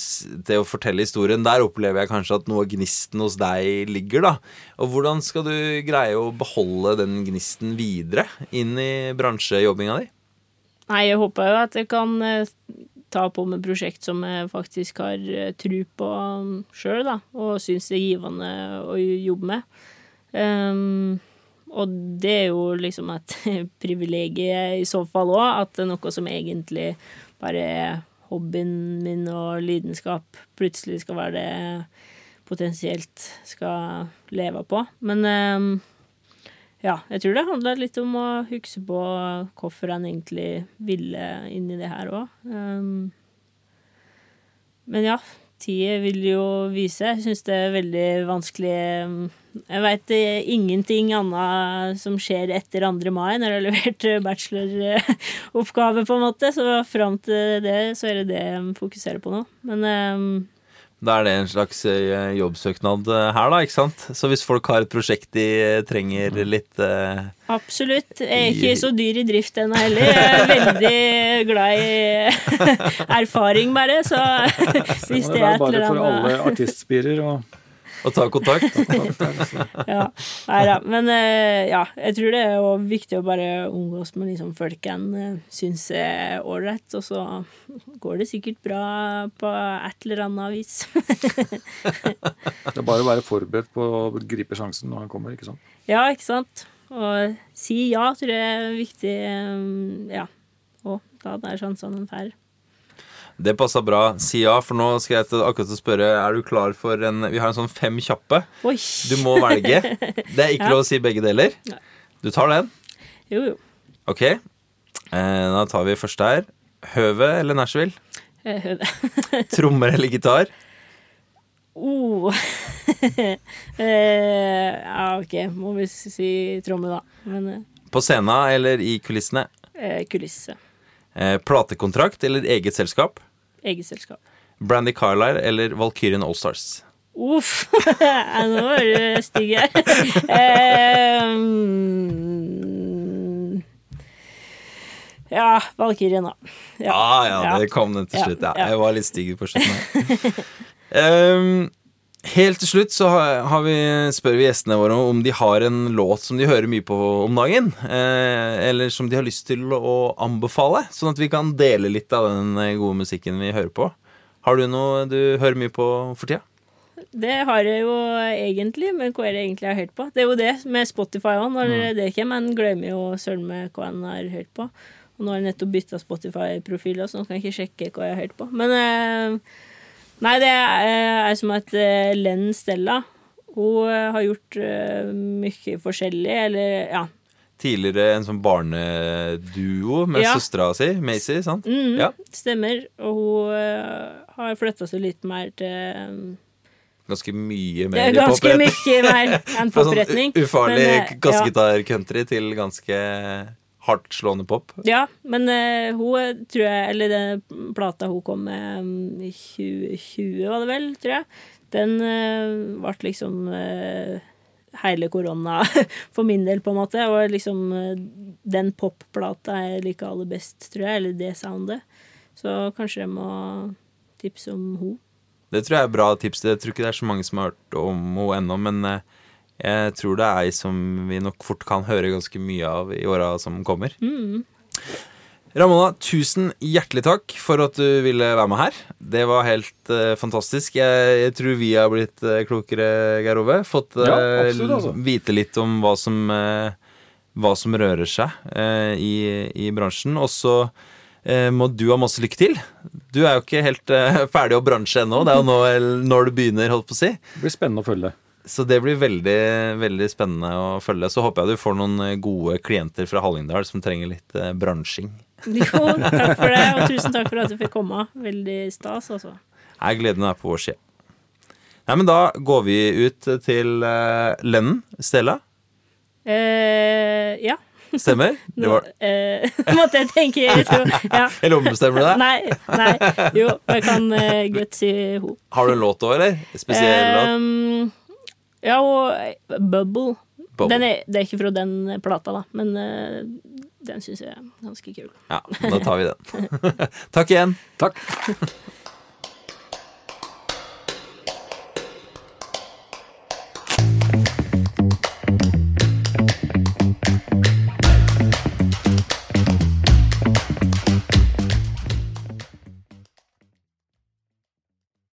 det å fortelle historien. Der opplever jeg kanskje at noe av gnisten hos deg ligger, da. Og hvordan skal du greie å beholde den gnisten videre inn i bransjejobbinga di? Nei, jeg håper jo at jeg kan eh, ta på meg prosjekt som jeg faktisk har tru på sjøl, da, og syns det er givende å jobbe med. Um, og det er jo liksom et [LAUGHS] privilegium i så fall òg, at det er noe som egentlig bare er hobbyen min og lidenskap, plutselig skal være det potensielt skal leve på. Men um, ja, jeg tror det handla litt om å huske på hvorfor han egentlig ville inn i det her òg. Um, men ja, tida vil jo vise. Jeg syns det er veldig vanskelig um, Jeg veit ingenting annet som skjer etter 2. mai, når jeg har levert bacheloroppgave, på en måte. Så fram til det, så er det det jeg fokuserer på nå. Men um, da er det en slags eh, jobbsøknad eh, her, da, ikke sant? Så hvis folk har et prosjekt de eh, trenger mm. litt uh, Absolutt. Jeg er ikke så dyr i drift ennå heller. Jeg er veldig glad i [LAUGHS] erfaring, bare. Så [LAUGHS] [LAUGHS] hvis det er et eller annet Bare for alle artistspirer og og ta kontakt. [LAUGHS] ja. Nei da. Men ja, jeg tror det er viktig å bare omgås med liksom folk en syns er ålreit, og så går det sikkert bra på et eller annet vis. [LAUGHS] det er bare å være forberedt på å gripe sjansen når han kommer, ikke sant? Ja, ikke sant. Og si ja tror jeg er viktig. Ja. Og da er sjansene en får. Det passa bra. Si ja, for nå skal jeg til, akkurat å spørre Er du klar for en Vi har en sånn fem kjappe. Oi. Du må velge. Det er ikke ja. lov å si begge deler. Du tar den? Jo, jo. Ok. Eh, da tar vi første her. Høve eller Nashville? Eh, høve. [LAUGHS] Trommer eller gitar? Oh. [LAUGHS] eh, ja, ok. Må vi si tromme, da. Men, eh. På scenen eller i kulissene? Eh, kulisse. Eh, platekontrakt eller eget selskap? Eget selskap. Brandy Carlisle eller Valkyrien Allstars? Uff! [LAUGHS] Nå var du stygg her. um, ja, Valkyrien, da. Ja. Ah, ja, det kom den til slutt. Ja, jeg var litt stygg på slutten um, Helt til slutt så har vi, spør vi gjestene våre om de har en låt som de hører mye på om dagen. Eh, eller som de har lyst til å anbefale, sånn at vi kan dele litt av den eh, gode musikken vi hører på. Har du noe du hører mye på for tida? Det har jeg jo egentlig, men hva er det egentlig jeg har hørt på? Det er jo det med Spotify òg. Når mm. det kommer, en glemmer jo søren meg hva en har hørt på. Og nå har jeg nettopp bytta Spotify-profil, så nå kan jeg ikke sjekke hva jeg har hørt på. Men eh, Nei, det er, som at uh, Len Stella Hun uh, har gjort uh, mye forskjellig, eller ja. Tidligere en sånn barneduo med ja. søstera si, Macy, sant? Mm, ja. Stemmer. Og hun har flytta seg litt mer til Ganske mye mer Ganske mye mer enn popretning. [LAUGHS] Fra sånn ufarlig gassgitar-country til ganske hardtslående pop. Ja, men uh, hun tror jeg Eller den plata hun kom med um, i 2020, var det vel, tror jeg, den uh, ble liksom uh, hele korona [LAUGHS] for min del, på en måte. Og liksom den popplata jeg liker aller best, tror jeg. Eller det soundet. Så kanskje jeg må tipse om hun. Det tror jeg er bra tips. Jeg tror ikke det er så mange som har hørt om henne ennå, men jeg tror det er ei som vi nok fort kan høre ganske mye av i åra som kommer. Mm. Ramona, tusen hjertelig takk for at du ville være med her. Det var helt uh, fantastisk. Jeg, jeg, tror vi har blitt uh, klokere, Geir Ove. Fått uh, ja, absolutt, altså. vite litt om hva som, hva som rører seg i, i, bransjen. Og så må du ha masse lykke til. Du er jo ikke helt ferdig å bransje ennå. Det er jo nå, når du begynner, holdt på å si. Det blir spennende å følge. Så det blir veldig, veldig spennende å følge. Så håper jeg du får noen eh, gode klienter fra Hallingdal som trenger litt eh, bransjing. [LAUGHS] Jo, takk for det, og tusen takk for at du fikk komme. Veldig stas, altså. Jeg gleder meg på vår side. Nei, men da går vi ut til uh, Lennen. Stella. Eh, ja. Stemmer? [LAUGHS] Det var... eh, [LAUGHS] måtte jeg tenke ja. Eller ombestemmer du deg? Nei, nei. Jo, jeg kan uh, godt si ho. Har du en låt òg, eller? Spesiell låt? Ja, og Bubble. Bubble. Den er, det er ikke fra den plata, da, men uh, den syns jeg er ganske kul. Ja, da tar vi den. [LAUGHS] Takk igjen. Takk. [LAUGHS]